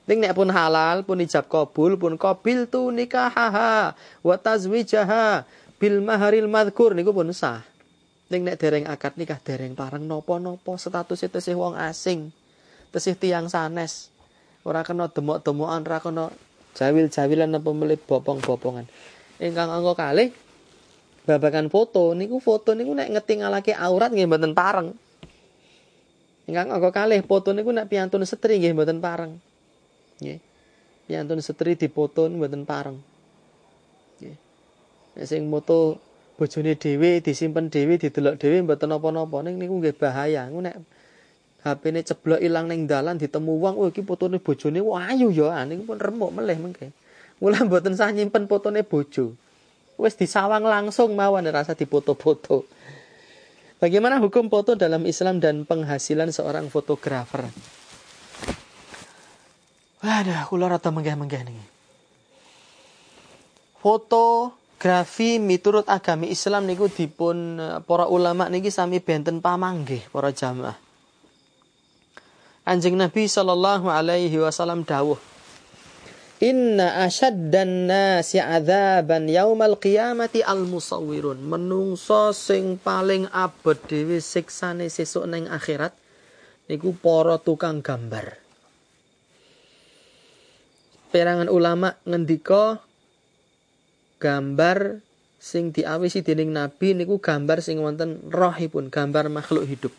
Ning nek pun halal, pun ijab kabul, pun qabil tu nikahaha wa tazwijaha bil maharil madhkur niku pun sah. Ning nek dereng akad nikah dereng pareng napa-napa status tesih wong asing. Tesih tiang sanes. Ora kena demok-demokan, ora kena jawil-jawilan apa melih bopong-bopongan. Ingkang angka kalih babakan foto niku foto niku nek ngetingalake aurat nggih mboten pareng. Ingkang angka kalih foto niku nek piantun setri nggih mboten pareng. Nggih. Piantun setri dipoto mboten pareng. Nggih. Nek sing moto bojone dhewe disimpen dhewe didelok dhewe mboten napa-napa ning niku nggih bahaya. Nek HP-ne ceblok ilang ning dalan ditemu wong, oh iki fotone bojone wah ayu ya, ah, niku pun remuk meleh mengke. Mula mboten sah nyimpen fotone bojo. Wis disawang langsung mawon rasa dipoto-foto. Bagaimana hukum foto dalam Islam dan penghasilan seorang fotografer? Waduh, kula rata menggah-menggah nih. Fotografi miturut agami Islam niku dipun eh, para ulama niki sami benten pamanggih para jamaah. Anjing Nabi sallallahu alaihi wasallam dawuh Inna asyaddan nasi adzaban yaumal qiyamati al musawwirun. Menungso sing paling abot dhewe siksane sesuk ning akhirat niku para tukang gambar perangan ulama ngendika gambar sing diawisi dening nabi niku gambar sing wonten rohipun gambar makhluk hidup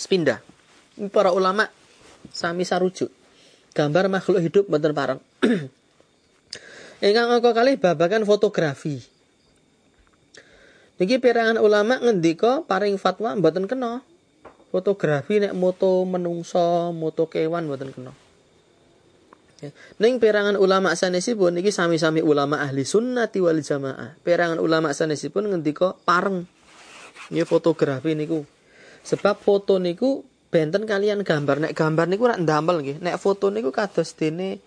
Sepindah. Para ulama sami sarujuk. Gambar makhluk hidup mboten pareng. [clears throat] Ingkang angka kali babakan fotografi. Niki perangan ulama ngendika paring fatwa mboten kena. Fotografi nek moto menungso, moto kewan mboten kena. Ya. Ning perangan ulama sanesipun niki sami-sami ulama ahli sunnati wal jamaah. Perangan ulama sanesipun ngendika pareng. Ya fotografi niku. Sebab foto niku benten kalian gambar. Nek gambar niku rak ndamel nggih. Nek foto niku kados dene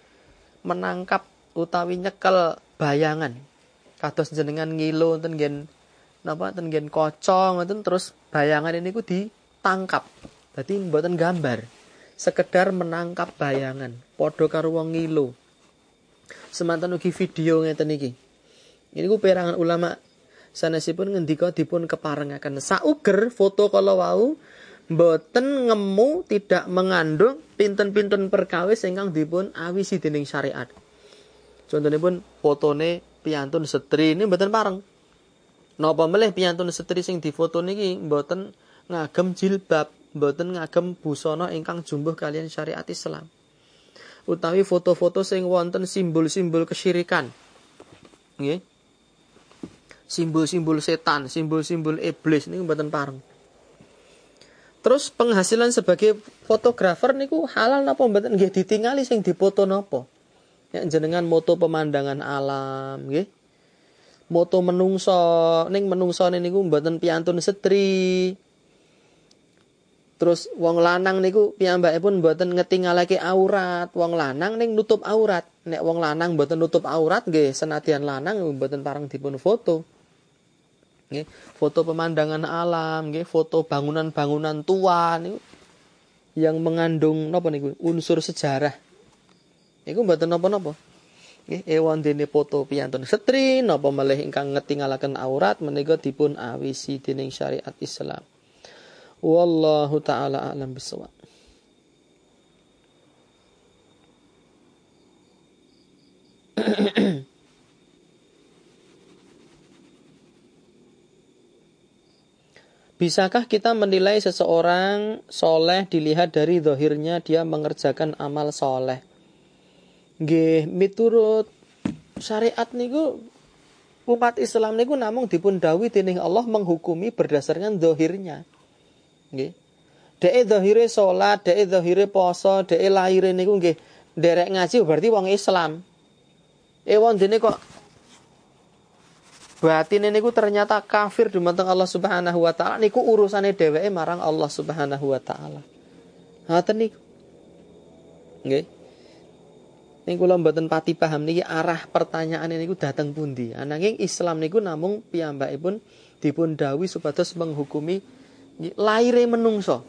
menangkap utawi nyekel bayangan. Kados jenengan ngilo enten ngen napa ten gen kocong ngoten terus bayangan ini ku ditangkap. Dadi mboten gambar. Sekedar menangkap bayangan. Padha karo wong ngilo. Semanten ugi video ngeten iki. Ini ku perangan ulama sanesipun ngendika dipun keparengaken sauger foto kalau wau mboten ngemu tidak mengandung pinten-pinten perkawis ingkang dipun awisi dening syariat. Pun fotone piantun setri ini mboten pareng. Napa melih piyantun setri sing difoto niki mboten ngagem jilbab, mboten ngagem busana ingkang jumbuh kalian syariat Islam. Utawi foto-foto sing wonten simbol-simbol kesyirikan. Nggih. Simbol-simbol setan, simbol-simbol iblis niku mboten pareng. Terus penghasilan sebagai fotografer niku halal napa mboten? Nggih ditingali sing dipoto napa? Ya jenengan moto pemandangan alam nggih. Moto menungso ning menungso niku mboten piantun setri. Terus wong lanang niku pun mboten ngetingalake aurat. Wong lanang ning nutup aurat. Nek wong lanang mboten nutup aurat nggih senadyan lanang mboten parang dipun foto nggih foto pemandangan alam nggih foto bangunan-bangunan tua niku yang mengandung napa niku unsur sejarah niku mboten napa-napa Nggih, ewan dene foto piyantun setri napa malih ingkang ngetingalaken aurat menika dipun awisi dening syariat Islam. Wallahu taala alam bisawab. [clears throat] Bisakah kita menilai seseorang soleh dilihat dari dohirnya dia mengerjakan amal soleh? nggih miturut syariat niku umat Islam niku namung dipun dawuhi dening Allah menghukumi berdasarkan dohirnya. Nggih. Deke dohire salat, deke dohire poso, deke lahire niku nggih derek ngaji berarti wong Islam. Eh wong dene kok batin niku ternyata kafir dumateng Allah Subhanahu wa taala niku urusane dheweke marang Allah Subhanahu wa taala. Ngoten niku. Nggih. Ning kula mboten pati paham niki arah pertanyaan niku dateng pundi. Ananging Islam niku namung piyambakipun dipun dawuhi supados menghukumi laire menungso.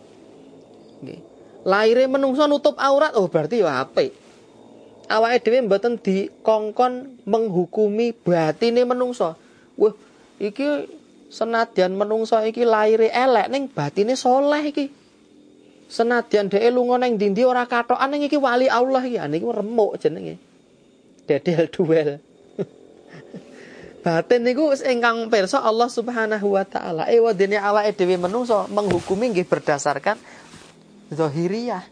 Nggih. Laire menungso nutup aurat oh berarti ya apik awake dhewe mboten dikongkon menghukumi batine menungso. Wah, iki senadyan menungso iki laire elek ning batine soleh iki. Senadyan dhek lunga ning ndi ora katokan ning iki wali Allah iki. Niki remuk jenenge. Dedel [laughs] duel. Batin niku ingkang pirsa Allah Subhanahu wa taala. Ewa dene awake dhewe menungso menghukumi nggih berdasarkan zahiriyah.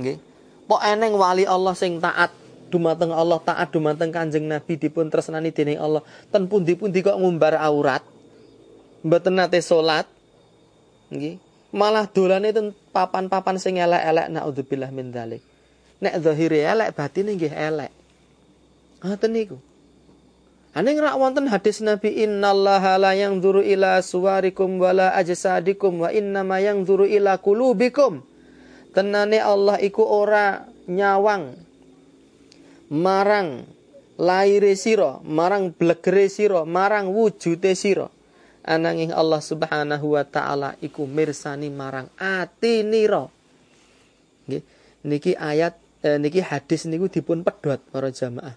Nggih. Pok eneng wali Allah sing taat dumateng Allah taat dumateng Kanjeng Nabi dipun tresnani dening Allah. Ten pundi-pundi kok ngumbar aurat. Mboten nate salat. Nggih. Malah dolane ten papan-papan sing elek-elek naudzubillah min dzalik. Nek zahire elek batine nggih elek. Ngoten niku. Aning rak wonten hadis Nabi innallaha la yanzuru ila suwarikum wala ajsadikum wa innama yanzuru ila qulubikum. Tenane Allah iku ora nyawang marang laire sira, marang blegere sira, marang wujude sira. Ananging Allah Subhanahu wa taala iku mirsani marang atinira. Nggih. Niki ayat eh, niki hadis niku dipun pedhot para jamaah.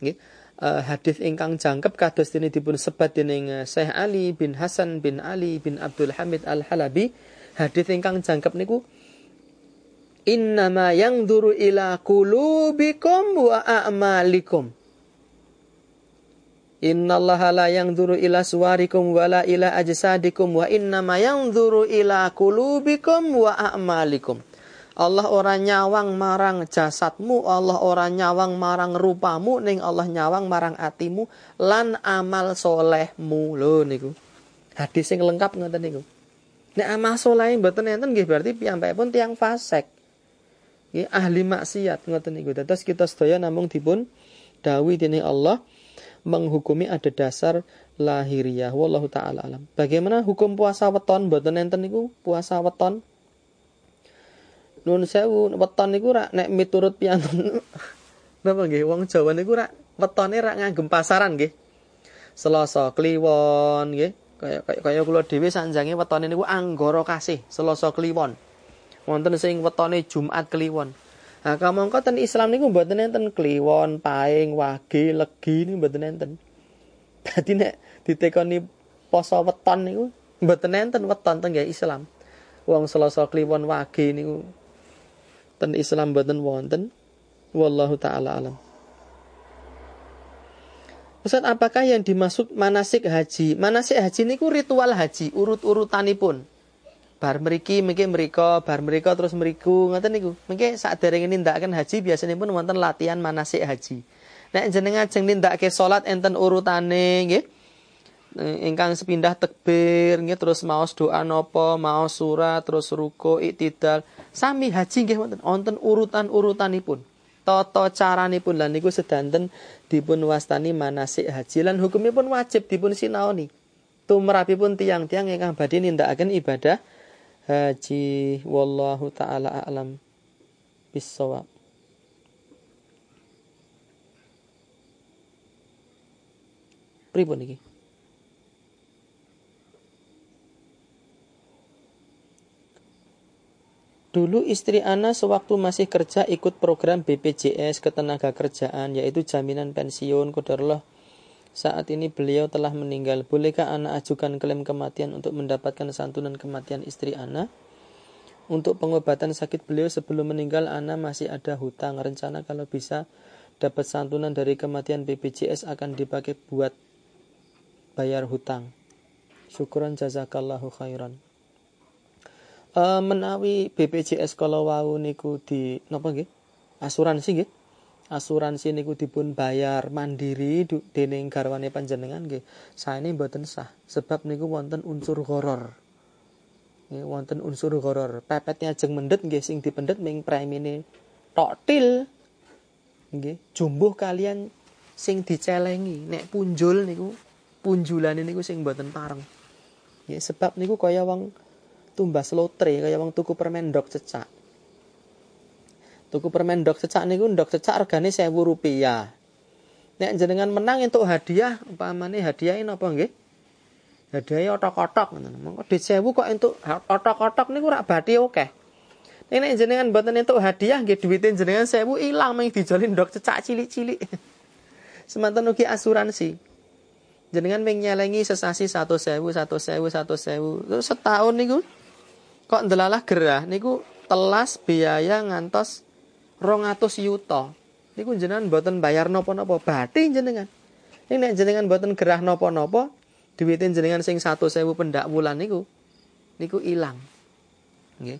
Nggih. Uh, hadis ingkang jangkep kados dene dipun sebat dening uh, Syekh Ali bin Hasan bin Ali bin Abdul Hamid Al Halabi. Hadis ingkang jangkep niku Innama yang duru ila kulubikum wa a'malikum. Innallaha la yang duru ila suwarikum wa la ila ajsadikum wa innama yang duru ila kulubikum wa a'malikum. Allah ora nyawang marang jasadmu, Allah ora nyawang marang rupamu, ning Allah nyawang marang atimu lan amal solehmu. Lho niku. Hadis sing lengkap ngoten niku. Nek amal soleh mboten enten nggih berarti piyambakipun tiang fasik ya, ahli maksiat ngoten niku. Dados kita sedaya namung dipun dawuh dening Allah menghukumi ada dasar lahiriah wallahu taala alam. Bagaimana hukum puasa weton mboten enten niku puasa weton? Nun sewu weton niku rak nek miturut piyantun [laughs] napa nggih wong Jawa niku rak wetone rak ngagem pasaran nggih. Selasa kliwon nggih. Kaya kaya kula dhewe sanjange wetone niku anggara kasih Selasa kliwon wonten sing wetone Jumat kliwon. Nah, kamangka ten Islam niku mboten enten kliwon, paing, wage, legi niku mboten enten. Dadi nek ditekoni poso weton niku mboten enten weton teng Islam. Wong Selasa kliwon wage niku ten Islam mboten wonten. Wallahu taala alam. Ustaz, apakah yang dimaksud manasik haji? Manasik haji niku ritual haji, urut-urutanipun bar mriki mungkin mereka bar mereka terus mriku ngoten niku. Mungkin saat dereng nindakaken haji biasanya pun wonten latihan manasik haji. Nek jenengan ajeng nindakake salat enten urutane nggih ingkang sepindah tekbir nggih terus maos doa nopo maos surat terus ruko iktidal. Sami haji nggih wonten wonten urutan-urutanipun. Tata caranipun. Lan niku sedanten dipun wastani manasik haji. Lan hukumipun wajib dipun sinaoni. Tumrapipun tiang-tiang ingkang badhe nindakaken ibadah haji wallahu taala a'lam bisawab pripun iki Dulu istri Ana sewaktu masih kerja ikut program BPJS ketenaga kerjaan yaitu jaminan pensiun kodarullah saat ini beliau telah meninggal. Bolehkah anak ajukan klaim kematian untuk mendapatkan santunan kematian istri anak? Untuk pengobatan sakit beliau sebelum meninggal, Ana masih ada hutang. Rencana kalau bisa dapat santunan dari kematian BPJS akan dipakai buat bayar hutang. Syukuran jazakallahu khairan. Uh, menawi BPJS kalau wau niku di napa nggih? Asuransi nggih? Asuransi niku dipun bayar mandiri dening garwane panjenengan nggih. Saene mboten sah. Sebab niku wonten unsur horor. Nggih wonten unsur horor. Pepetnya ajeng mendet nggih sing dipendet ming premine toktil nggih jumbuh kalian sing dicelengi. Nek punjul niku punjulan ini sing mboten pareng. Ya, sebab niku kaya wong tumbas lotre, kaya wong tuku permen dok cecak. Tuku permen dok cecak niku dok cecak regane 1000 rupiah. Nek jenengan menang untuk hadiah, umpamane hadiah ini apa nggih? Hadiah otok-otok ngoten. Mongko di 1000 kok entuk otok-otok niku rak bathi oke. Nek nek jenengan mboten entuk hadiah nggih duwite jenengan 1000 ilang mung dijolin dok cecak cilik-cilik. [laughs] Semanten ugi asuransi jenengan ming nyelengi sesasi satu sewu satu sewu satu sewu terus setahun niku kok ndelalah gerah niku telas biaya ngantos rong atus yuto niku jenengan boten bayar nopo-nopo bati jenengan ini nek jenengan boten gerah nopo-nopo duitin jenengan sing satu sewu pendak bulan niku niku ilang. Nggih.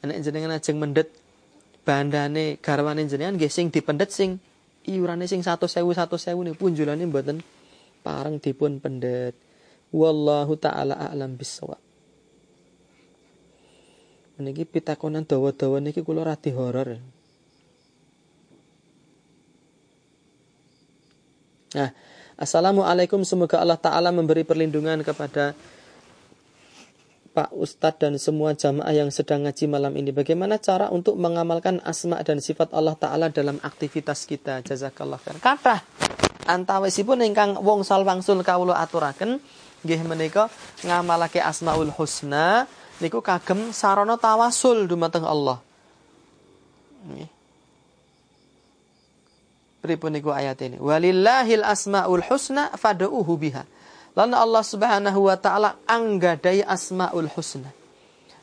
Nek jenengan ajeng mendet bandane garwane jenengan nggih sing dipendet sing iurane sing satu sewu satu sewu nih punjulane boten parang dipun pendet wallahu taala a'lam bisawab niki pitakonan dawa-dawa niki kula radi horor Nah, Assalamualaikum semoga Allah Ta'ala memberi perlindungan kepada Pak Ustadz dan semua jamaah yang sedang ngaji malam ini. Bagaimana cara untuk mengamalkan asma dan sifat Allah Ta'ala dalam aktivitas kita? Jazakallah khair. Kata antawisipun ingkang wong sal wangsul aturaken nggih menika ngamalake asmaul husna niku kagem sarana tawasul dumateng Allah. Nggih. Pripun niku ayat ini? Walillahil asmaul husna fad'uhu biha. Lan Allah Subhanahu wa taala anggadai asmaul husna.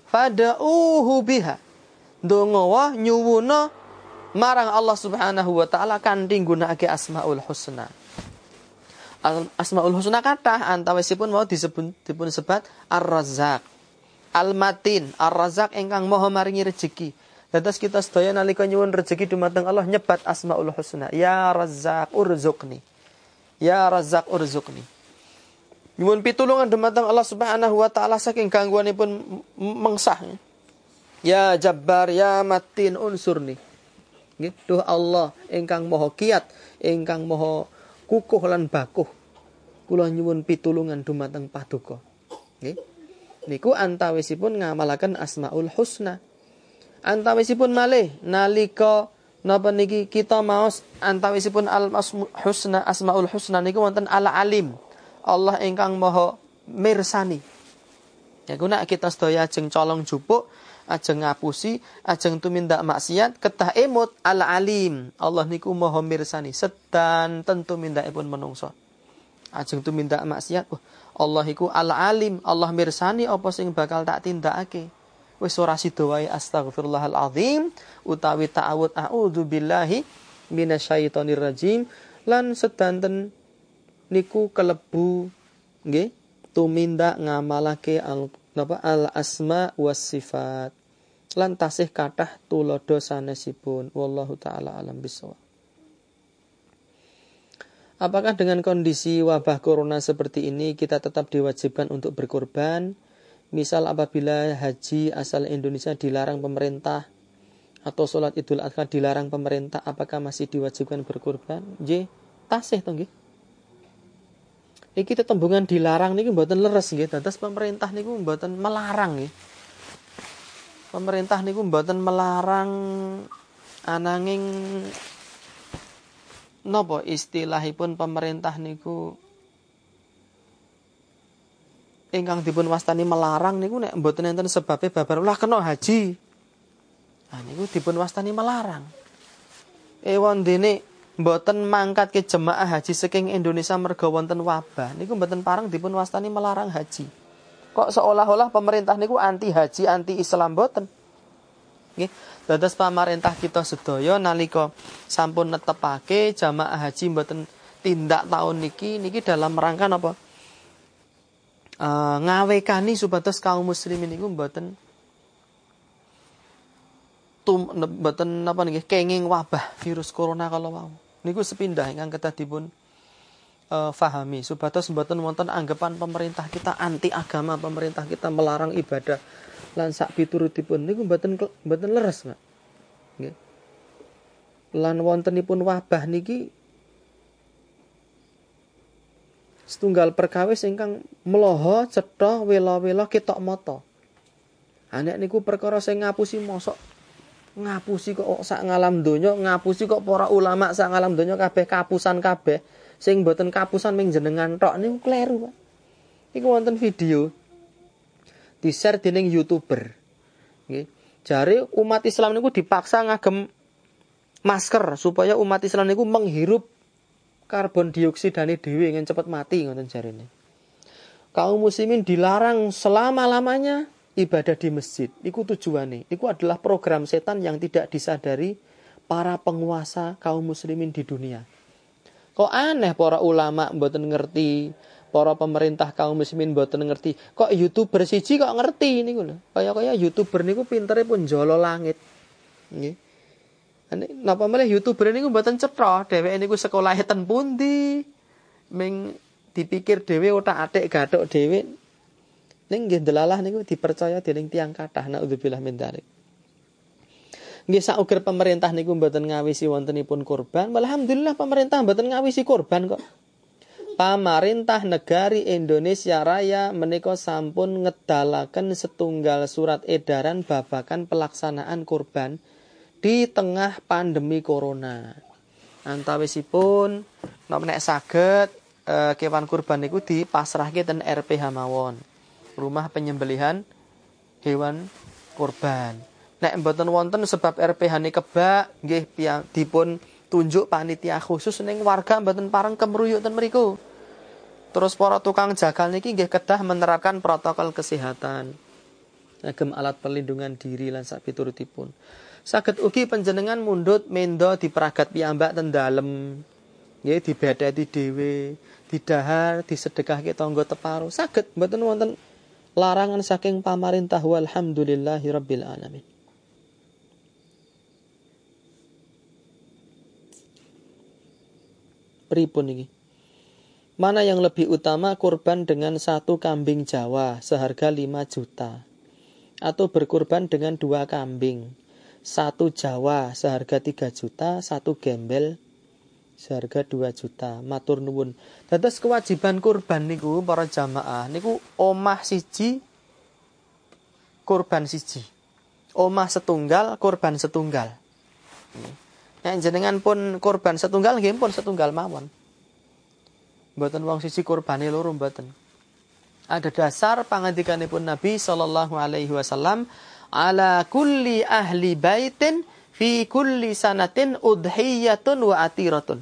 Fad'uhu biha. Donga wa nyuwuna marang Allah Subhanahu wa taala kanthi nggunakake Asmaul Husna. Asmaul Husna kathah antawisipun mau disebut dipun sebat Ar-Razzaq. Al-Matin, Ar-Razzaq ingkang maha maringi rezeki. Dados kita sedaya nalika nyuwun rezeki dumateng Allah nyebat Asmaul Husna. Ya Razzaq urzuqni. Ya Razzaq urzuqni. Nyuwun pitulungan dumateng Allah Subhanahu wa taala saking gangguanipun mengsah. Ya Jabbar, ya Matin unsurni. Gitu Allah ingkang moho kiat, ingkang moho kukuh lan bakuh. Kula nyuwun pitulungan dumateng paduka. Nggih. Niku antawisipun ngamalaken Asmaul Husna. Antawisipun malih nalika napa niki kita maos antawisipun al husna asmaul husna niku wonten al alim. Allah ingkang moho mirsani. Ya guna kita sedaya jeng colong jupuk ajeng ngapusi, ajeng tumindak maksiat, ketah emut al alim. Allah niku maha mirsani sedan tentu mindakipun menungso. Ajeng tumindak maksiat, oh, Allah iku al alim, Allah mirsani apa sing bakal tak tindakake. Wis ora sida wae astagfirullahal azim utawi ta'awud a'udzu billahi minasyaitonir rajim lan sedanten niku kelebu nggih tumindak ngamalake al napa al asma was sifat lan tasih kathah tulodo sanesipun. Wallahu taala alam bisawab. Apakah dengan kondisi wabah corona seperti ini kita tetap diwajibkan untuk berkorban? Misal apabila haji asal Indonesia dilarang pemerintah atau sholat idul adha dilarang pemerintah, apakah masih diwajibkan berkorban? J, tasih toh Iki tetembungan dilarang niki mboten leres nggih, dados pemerintah niku mboten melarang nggih. Pemerintah niku mboten melarang ananging nopo istilahipun pemerintah niku ingkang dipun wastani melarang niku nek mboten enten sebabe babar lah kena haji. Nah niku dipun wastani melarang. Ewon dene mboten mangkat ke jemaah haji saking Indonesia merga wonten wabah niku mboten parang dipun wastani melarang haji. Kok seolah-olah pemerintah niku anti haji, anti Islam boten. Nggih. Dados pamarentah kita sedaya nalika sampun netepake jamaah haji mboten tindak tahun niki niki dalam rangka napa? Uh, ngawekani supados kaum muslimin niku mboten tum mboten napa niki kenging wabah virus corona kalau mau. Niku sepindah ingkang kedah dipun uh, fahami. Supados mboten wonten anggapan pemerintah kita anti agama pemerintah kita melarang ibadah lan sak piturutipun. Niku mboten mboten leres Pak nggih. Lan wontenipun wabah niki setunggal perkawis ingkang meloho cetha wela-wela ketok mata. Anek niku perkara sing ngapusi mosok ngapusi kok sak ngalam donya ngapusi kok para ulama sak ngalam donya kabeh kapusan kabeh sing boten kapusan ming jenengan tok niku kleru. Iku wonten video di-share dening YouTuber. Nggih. Jare umat Islam niku dipaksa ngagem masker supaya umat Islam niku menghirup karbon dioksidane dhewe ingin cepet mati ngoten jarene. Kaum muslimin dilarang selama-lamanya ibadah di masjid. Iku tujuannya. Iku adalah program setan yang tidak disadari para penguasa kaum muslimin di dunia. Kok aneh para ulama mboten ngerti, para pemerintah kaum muslimin mboten ngerti. Kok YouTuber siji kok ngerti niku lho. Kaya-kaya YouTuber niku pintere pun jolo langit. Nggih. Napa malah YouTuber niku mboten cetha, dheweke niku sekolah ten pundi? Ming dipikir dhewe otak-atik gathuk dhewe Ning nggih delalah niku dipercaya dening tiang kathah naudzubillah min dzalik. Nggih sauger pemerintah niku mboten ngawisi wontenipun kurban, alhamdulillah pemerintah mboten ngawisi kurban kok. Pamarintah negari Indonesia Raya menika sampun ngedalaken setunggal surat edaran babakan pelaksanaan kurban di tengah pandemi corona. Antawisipun nek saged eh, kewan kurban niku dipasrahke ten RPH mawon rumah penyembelihan hewan kurban. Nek mboten wonten sebab RPH ini kebak nggih dipun tunjuk panitia khusus ning warga mboten pareng kemruyuk ten mriku. Terus para tukang jagal niki nggih kedah menerapkan protokol kesehatan. Agem alat perlindungan diri lan sak piturutipun. Saged ugi panjenengan mundut mendo diperagat piyambak ten dalem. Nggih dibedheti dhewe, didahar, disedekahke tangga teparo. Saged mboten wonten larangan saking pamarintah walhamdulillahi rabbil alamin. Pripun ini? Mana yang lebih utama kurban dengan satu kambing Jawa seharga 5 juta atau berkurban dengan dua kambing satu Jawa seharga 3 juta satu gembel seharga 2 juta. Matur nuwun. Dados kewajiban kurban niku para jamaah niku omah siji kurban siji. Omah setunggal kurban setunggal. Nek jenengan pun kurban setunggal nggih pun setunggal mawon. Mboten wong siji kurbane loro mboten. Ada dasar pangandikanipun Nabi sallallahu alaihi wasallam ala kulli ahli baitin fi kulli sanatin udhiyatun wa atiratun.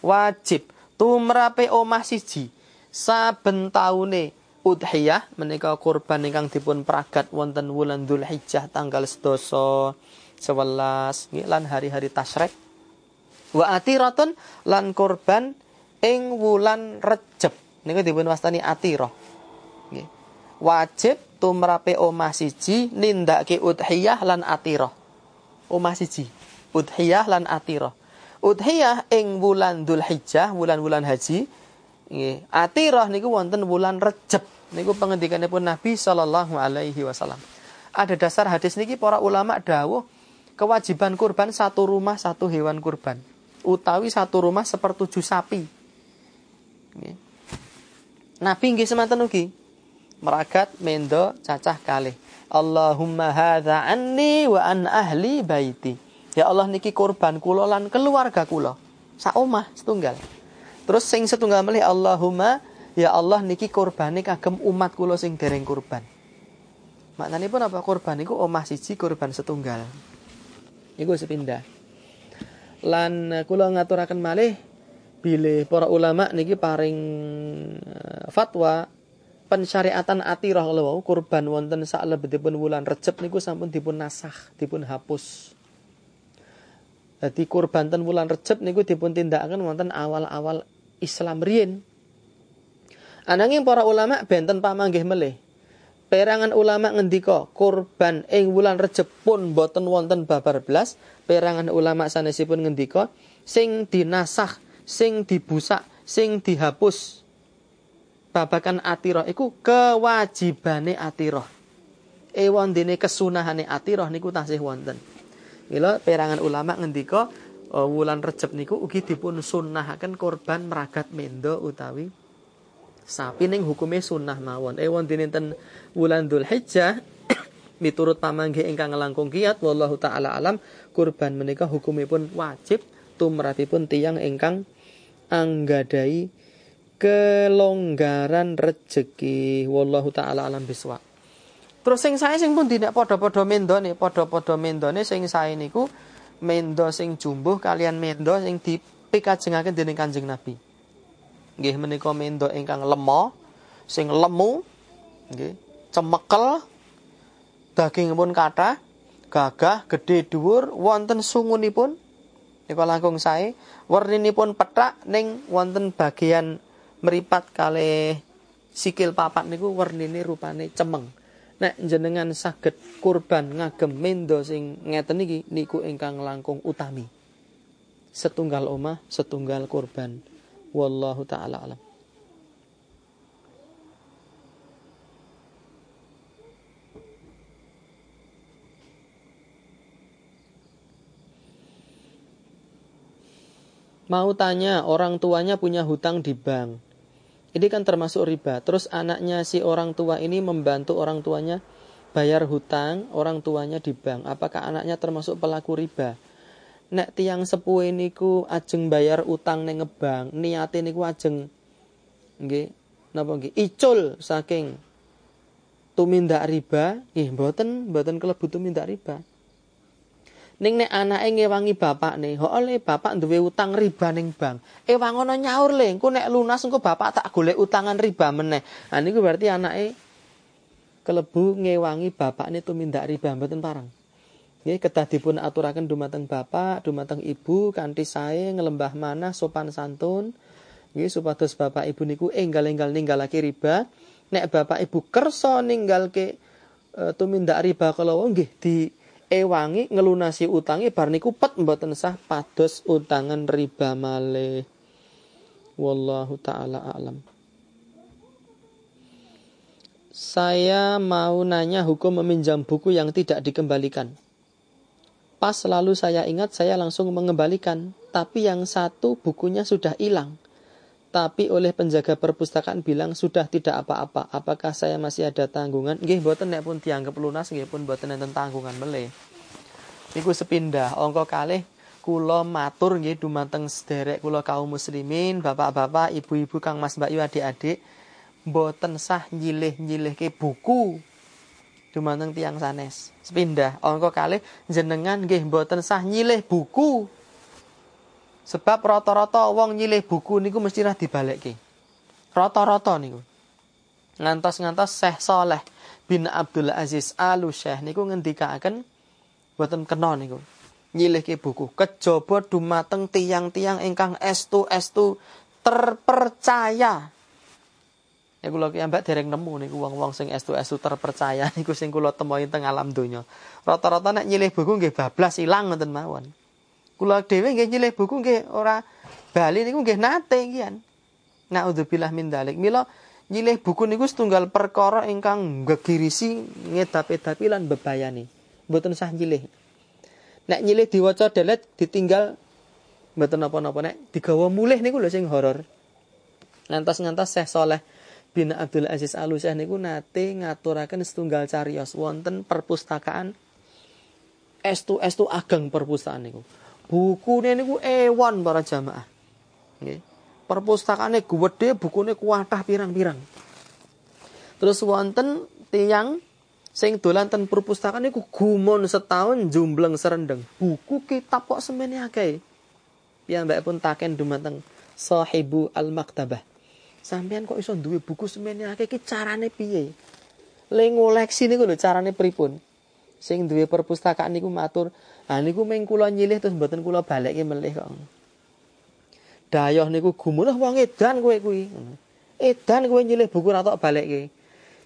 Wajib tumrape omah siji saben taune udhiyah menika kurban ingkang dipun pragat wonten wulan Dzulhijjah tanggal 11 11 nggih lan hari-hari tasyrik. Wa atiratun lan kurban ing wulan Recep niku dipun wastani atirah. Nggih. Wajib tumrape omah siji nindakake udhiyah lan atirah omah siji. Udhiyah lan atirah. Udhiyah ing wulan Dzulhijjah, wulan-wulan haji. Nggih, atirah niku wonten wulan Recep. Niku pengendikanipun Nabi sallallahu alaihi wasallam. Ada dasar hadis niki para ulama dawuh kewajiban kurban satu rumah satu hewan kurban. Utawi satu rumah sepertujuh sapi. Nggih. Nabi nggih semanten ugi. Meragat mendo cacah kalih. Allahumma hadza anni wa an ahli baiti. Ya Allah niki kurban kula lan keluarga kula. Sak omah setunggal. Terus sing setunggal melih Allahumma ya Allah niki kurbane kagem umat kula sing dereng kurban. Maknanya pun apa kurban niku omah siji kurban setunggal. Iku sepindah. Lan kula ngaturaken malih bilih para ulama niki paring uh, fatwa pensyariatan atirah kalau kurban wonten saklebetipun wulan Recep niku sampun dipun nasah, dipun hapus. Jadi kurban ten wulan Recep niku dipun tindakaken wonten awal-awal Islam riyin. Ananging para ulama benten pamanggih melih. Perangan ulama ngendika kurban ing wulan Recep pun boten wonten babar belas. Perangan ulama sanesipun ngendika sing dinasah, sing dibusak, sing dihapus babakan atiroh iku kewajibane atiroh. Ewon dene kesunahane atiroh niku tasih wonten. Mila perangan ulama ngendika uh, wulan Recep niku ugi dipun sunnahaken korban meragat mendo utawi Sapi ning hukume sunnah mawon. Ewon dinten wulan Dzulhijjah [coughs] miturut pamangge ingkang langkung kiat wallahu taala alam kurban menika hukumipun wajib tumrapipun tiang ingkang anggadai kelonggaran rejeki. Wallahu taala alam biswa terus sing saya sing pun tidak podo-podo mendo nih podo-podo mendo nih sing saya niku mendo sing jumbuh kalian mendo sing dipikajengaken dening Kanjeng Nabi. Nggih menika mendo ingkang lemo sing lemu nggih cemekel dagingipun kathah gagah gede dhuwur wonten sungunipun. Nika langkung sae werninipun pethak ning wonten bagian meripat kali sikil papat niku wernine rupane cemeng. Nek jenengan saged kurban ngagem mendo sing ngeten iki niku ingkang langkung utami. Setunggal omah setunggal kurban. Wallahu taala alam. Mau tanya, orang tuanya punya hutang di bank. Ini kan termasuk riba. Terus anaknya si orang tua ini membantu orang tuanya bayar hutang orang tuanya di bank. Apakah anaknya termasuk pelaku riba? Nek tiang sepuh ini ku ajeng bayar utang neng niat ini ku ajeng nggih napa nggih icul saking tumindak riba, nggih mboten mboten kelebu tumindak riba. Ning nek anake ngewangi bapak nih, ho oleh bapak duwe utang riba ning bank. Ewangono nyaur le, engko nek lunas engko bapak tak golek utangan riba meneh. Nah niku berarti anake kelebu ngewangi bapak nih tumindak riba mboten parang. Nggih kedah dipun aturaken dumateng bapak, dumateng ibu kanthi sae ngelembah mana sopan santun. Nggih supados bapak ibu niku enggal-enggal ninggalake riba. Nek bapak ibu kersa ninggalke e, tumindak riba kalau nggih di ewangi ngelunasi utangi bar niku pet mboten sah pados utangan riba malih. Wallahu taala alam. Saya mau nanya hukum meminjam buku yang tidak dikembalikan. Pas lalu saya ingat saya langsung mengembalikan, tapi yang satu bukunya sudah hilang tapi oleh penjaga perpustakaan bilang sudah tidak apa-apa. Apakah saya masih ada tanggungan? Nggih, mboten nek pun dianggap lunas nggih pun mboten enten tanggungan meleh. Niku sepindah angka kalih kula matur nggih dumateng sederek kula kaum muslimin, bapak-bapak, ibu-ibu, Kang Mas Mbak adik-adik, mboten sah nyilih-nyilihke buku dumateng tiang sanes. Sepindah angka kalih jenengan nggih mboten sah nyilih buku Sebab rata-rata wong nyilih buku niku mesti lah dibalekke. Rata-rata niku. Ngantos-ngantos Syekh Saleh bin Abdul Aziz Alu Syekh niku ngendikaken boten kena niku. Nyilihke buku kejaba dumateng tiang-tiang ingkang estu-estu terpercaya. Ya kula ki ambek dereng nemu niku wong-wong sing estu-estu terpercaya [laughs] niku sing kula temui teng alam donya. Rata-rata nek nyilih buku nggih bablas ilang ngoten mawon. Kula dhewe nggih nyilih buku nggih ora bali niku nggih nate kian. Naudzubillah min dalik. Mila nyilih buku niku setunggal perkara ingkang gegirisi ngedap-edapi lan bebayani. Mboten sah nyilih. Nek nyilih diwaca delet ditinggal mboten napa-napa nek digawa mulih niku lho sing horor. Ngantos-ngantos Syekh Saleh bin Abdul Aziz Alusah niku nate ngaturaken setunggal cariyos wonten perpustakaan estu estu ageng perpustakaan niku. Buku ini niku ewan para jamaah. Nggih. Perpustakaane gede, bukune kuatah pirang-pirang. Terus wonten tiang sing dolan ten perpustakaan niku gumon setahun jumbleng serendeng. Buku kitab kok semene akeh. Piyambake pun taken dumateng sahibu al-maktabah. Sampean kok iso duwe buku semene akeh iki carane piye? Le ngoleksi niku lho carane pripun? Sing duwe perpustakaan niku matur, Nah niku meng kula nyilih terus mboten kula balekke melih kok. Dayoh niku gumunuh wong edan kowe kuwi. Edan kowe nyilih buku ra tok balekke.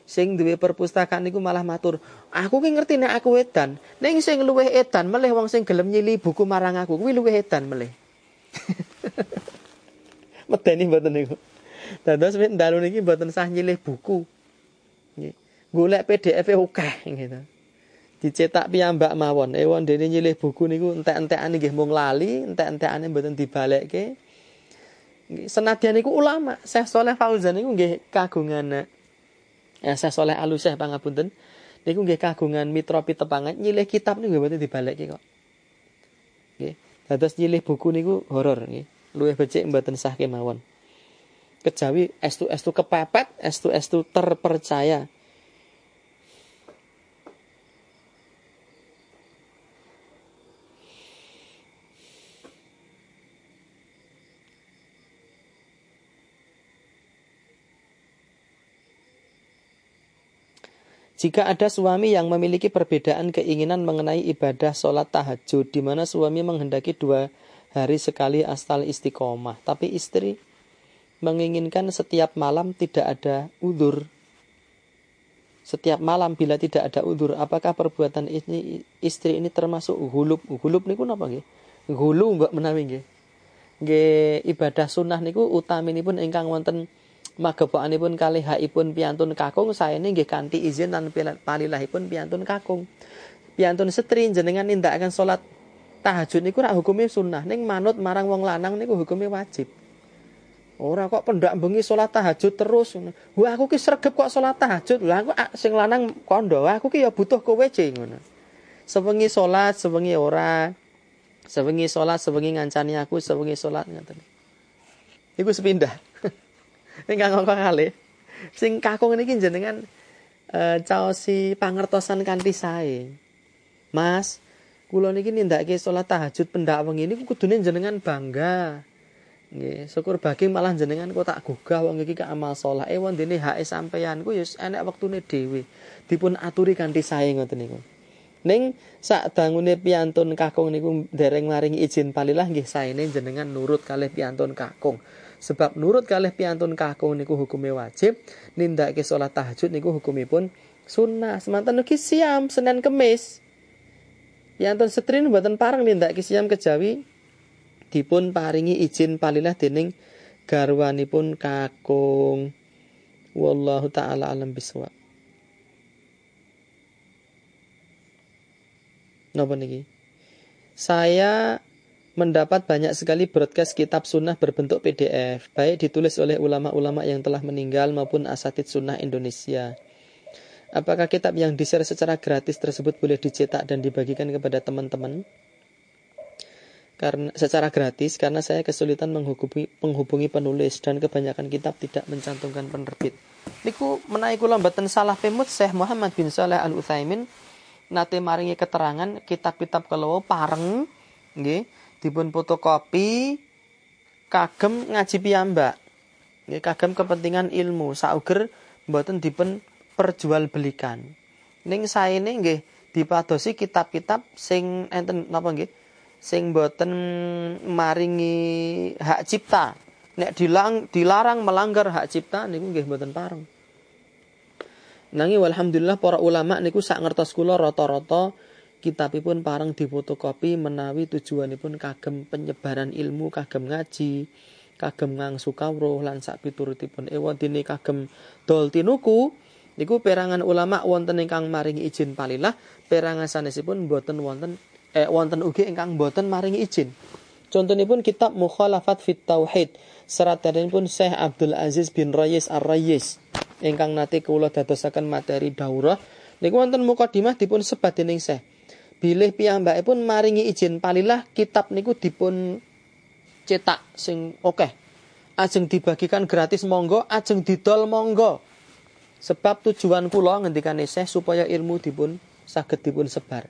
Sing duwe perpustakaan niku malah matur, "Aku ki ngerti nek aku edan, ning sing luwih edan melih wong sing gelem nyilih buku marang aku kuwi luwih edan melih." [laughs] Medeni mboten niku. Dados mek dalu niki mboten sah nyilih buku. Nggih. Golek PDF-e akeh gitu dicetak piyambak mawon. Ewon dene nyilih buku niku entek-entekane nggih mung lali, entek-entekane mboten dibalekke. Senadyan niku ulama, Syekh Saleh Fauzan niku nggih kagungan ya Syekh Saleh Aluseh pangapunten. Niku nggih kagungan mitra pitepangan nyilih kitab niku mboten dibalekke kok. Nggih. Dados nyilih buku niku horor nggih. Luwih becik mboten sah kemawon. Kejawi estu-estu kepepet, estu-estu terpercaya. Jika ada suami yang memiliki perbedaan keinginan mengenai ibadah sholat tahajud, di mana suami menghendaki dua hari sekali asal istiqomah, tapi istri menginginkan setiap malam tidak ada udur. Setiap malam bila tidak ada udur, apakah perbuatan ini istri ini termasuk hulub? Hulub niku napa nggih? Hulu mbak menawi nggih. Nggih ibadah sunnah niku utaminipun ingkang wonten magepokanipun kalih hakipun piantun kakung saene nggih kanthi izin lan palilahipun piantun kakung. Piantun setri jenengan nindakaken salat tahajud niku rak hukume sunnah ning manut marang wong lanang niku hukume wajib. Ora kok pendak bengi salat tahajud terus. Wah aku ki sregep kok salat tahajud. Lah aku sing lanang kondo, aku ki ya butuh kowe ce ngono. Sewengi salat, sewengi ora. Sewengi salat, sewengi ngancani aku, sewengi salat ngoten. Iku sepindah. Ingkang kok kalih. Sing kakung niki jenengan e, caosi pangertosan kanthi sae. Mas, kula niki nindakake salat tahajud pendak wengi niku kudune jenengan bangga. Nggih, syukur bagi malah jenengan kok tak gugah wong iki ke amal saleh. Eh wondene hake sampeyanku ya enek wektune dhewe. Dipun aturi kanthi sae ngoten niku. Ning sak dangune piantun kakung niku dereng maringi izin palilah nggih saene jenengan nurut kalih piantun kakung. Sebab nurut kalih piantun kakung niku hukume wajib, nindakake salat tahajud niku hukumipun sunnah. Semanten ugi siam Senin Kemis. Piantun setrin mboten pareng nindakake siam kejawi dipun paringi izin palilah dening garwanipun kakung. Wallahu taala alam biswa. Napa niki? Saya mendapat banyak sekali broadcast kitab sunnah berbentuk PDF, baik ditulis oleh ulama-ulama yang telah meninggal maupun asatid sunnah Indonesia. Apakah kitab yang di-share secara gratis tersebut boleh dicetak dan dibagikan kepada teman-teman? Karena secara gratis karena saya kesulitan menghubungi, menghubungi penulis dan kebanyakan kitab tidak mencantumkan penerbit. Niku menaiki kula mboten salah pemut Syekh Muhammad bin Saleh Al Utsaimin nate maringi keterangan kitab-kitab kalau pareng nggih dipun fotokopi kagem ngaji piyambak. Nggih kagem kepentingan ilmu sauger mboten dipun perjualbelikan. Ning saene nggih dipadosi kitab-kitab sing enten napa nggih? Sing mboten maringi hak cipta. Nek dilang, dilarang melanggar hak cipta niku nggih mboten pareng. Nangi walhamdulillah para ulama niku sak ngertos kula rata-rata kitabipun parang difotokopi menawi tujuanipun kagem penyebaran ilmu kagem ngaji kagem ngangsu kawruh lan sak piturutipun ewon dene kagem dol tinuku. Niku perangan ulama wonten ingkang maringi izin palilah. Perangan sanesipun boten wonten eh wonten ugi ingkang boten maringi izin. Contohipun kitab Mukhalafat fit Tauhid pun Syekh Abdul Aziz bin Rayis Ar-Rayis ingkang nate kula dadosaken materi daurah. Niku wonten mukadimah dipun sebat dening Syekh bilih pun maringi izin palilah kitab niku dipun cetak sing oke. Okay. Ajeng dibagikan gratis monggo, ajeng didol monggo. Sebab tujuan kula ngendikan Syekh supaya ilmu dipun saged dipun sebar.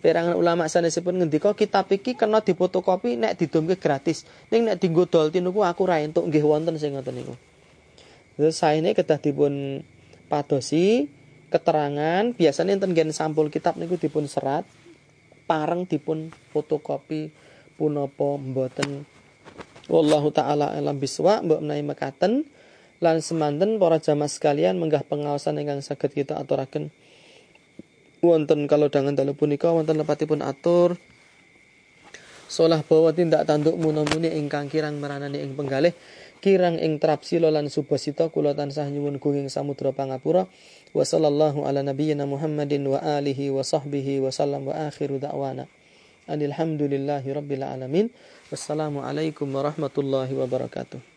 Perangan ulama sanesipun ngendika kitab iki kena difotokopi nek didomke gratis. Ning nek dienggo dol tinuku aku ra entuk nggih wonten sing ngoten niku. Terus saene kedah dipun padosi keterangan biasanya enten gen sampul kitab niku dipun serat pareng dipun fotokopi punapa mboten. Wallahu taala alam biswa mbok menawi mekaten. Lan semanten para jamaah sekalian menggah pengawasan ingkang saged kita aturaken. Wonten kalau dangan dalu punika wonten lepatipun atur. Solah bawa tindak tanduk munamuni ingkang kirang meranani ing penggalih kirang ing trapsila lan subasita kula tansah nyuwun gunging samudra pangapura. Wa sallallahu ala nabiyyina Muhammadin wa alihi wa sahbihi wa sallam wa akhiru da'wana. Alhamdulillahi rabbil alamin. Wassalamu alaikum warahmatullahi wabarakatuh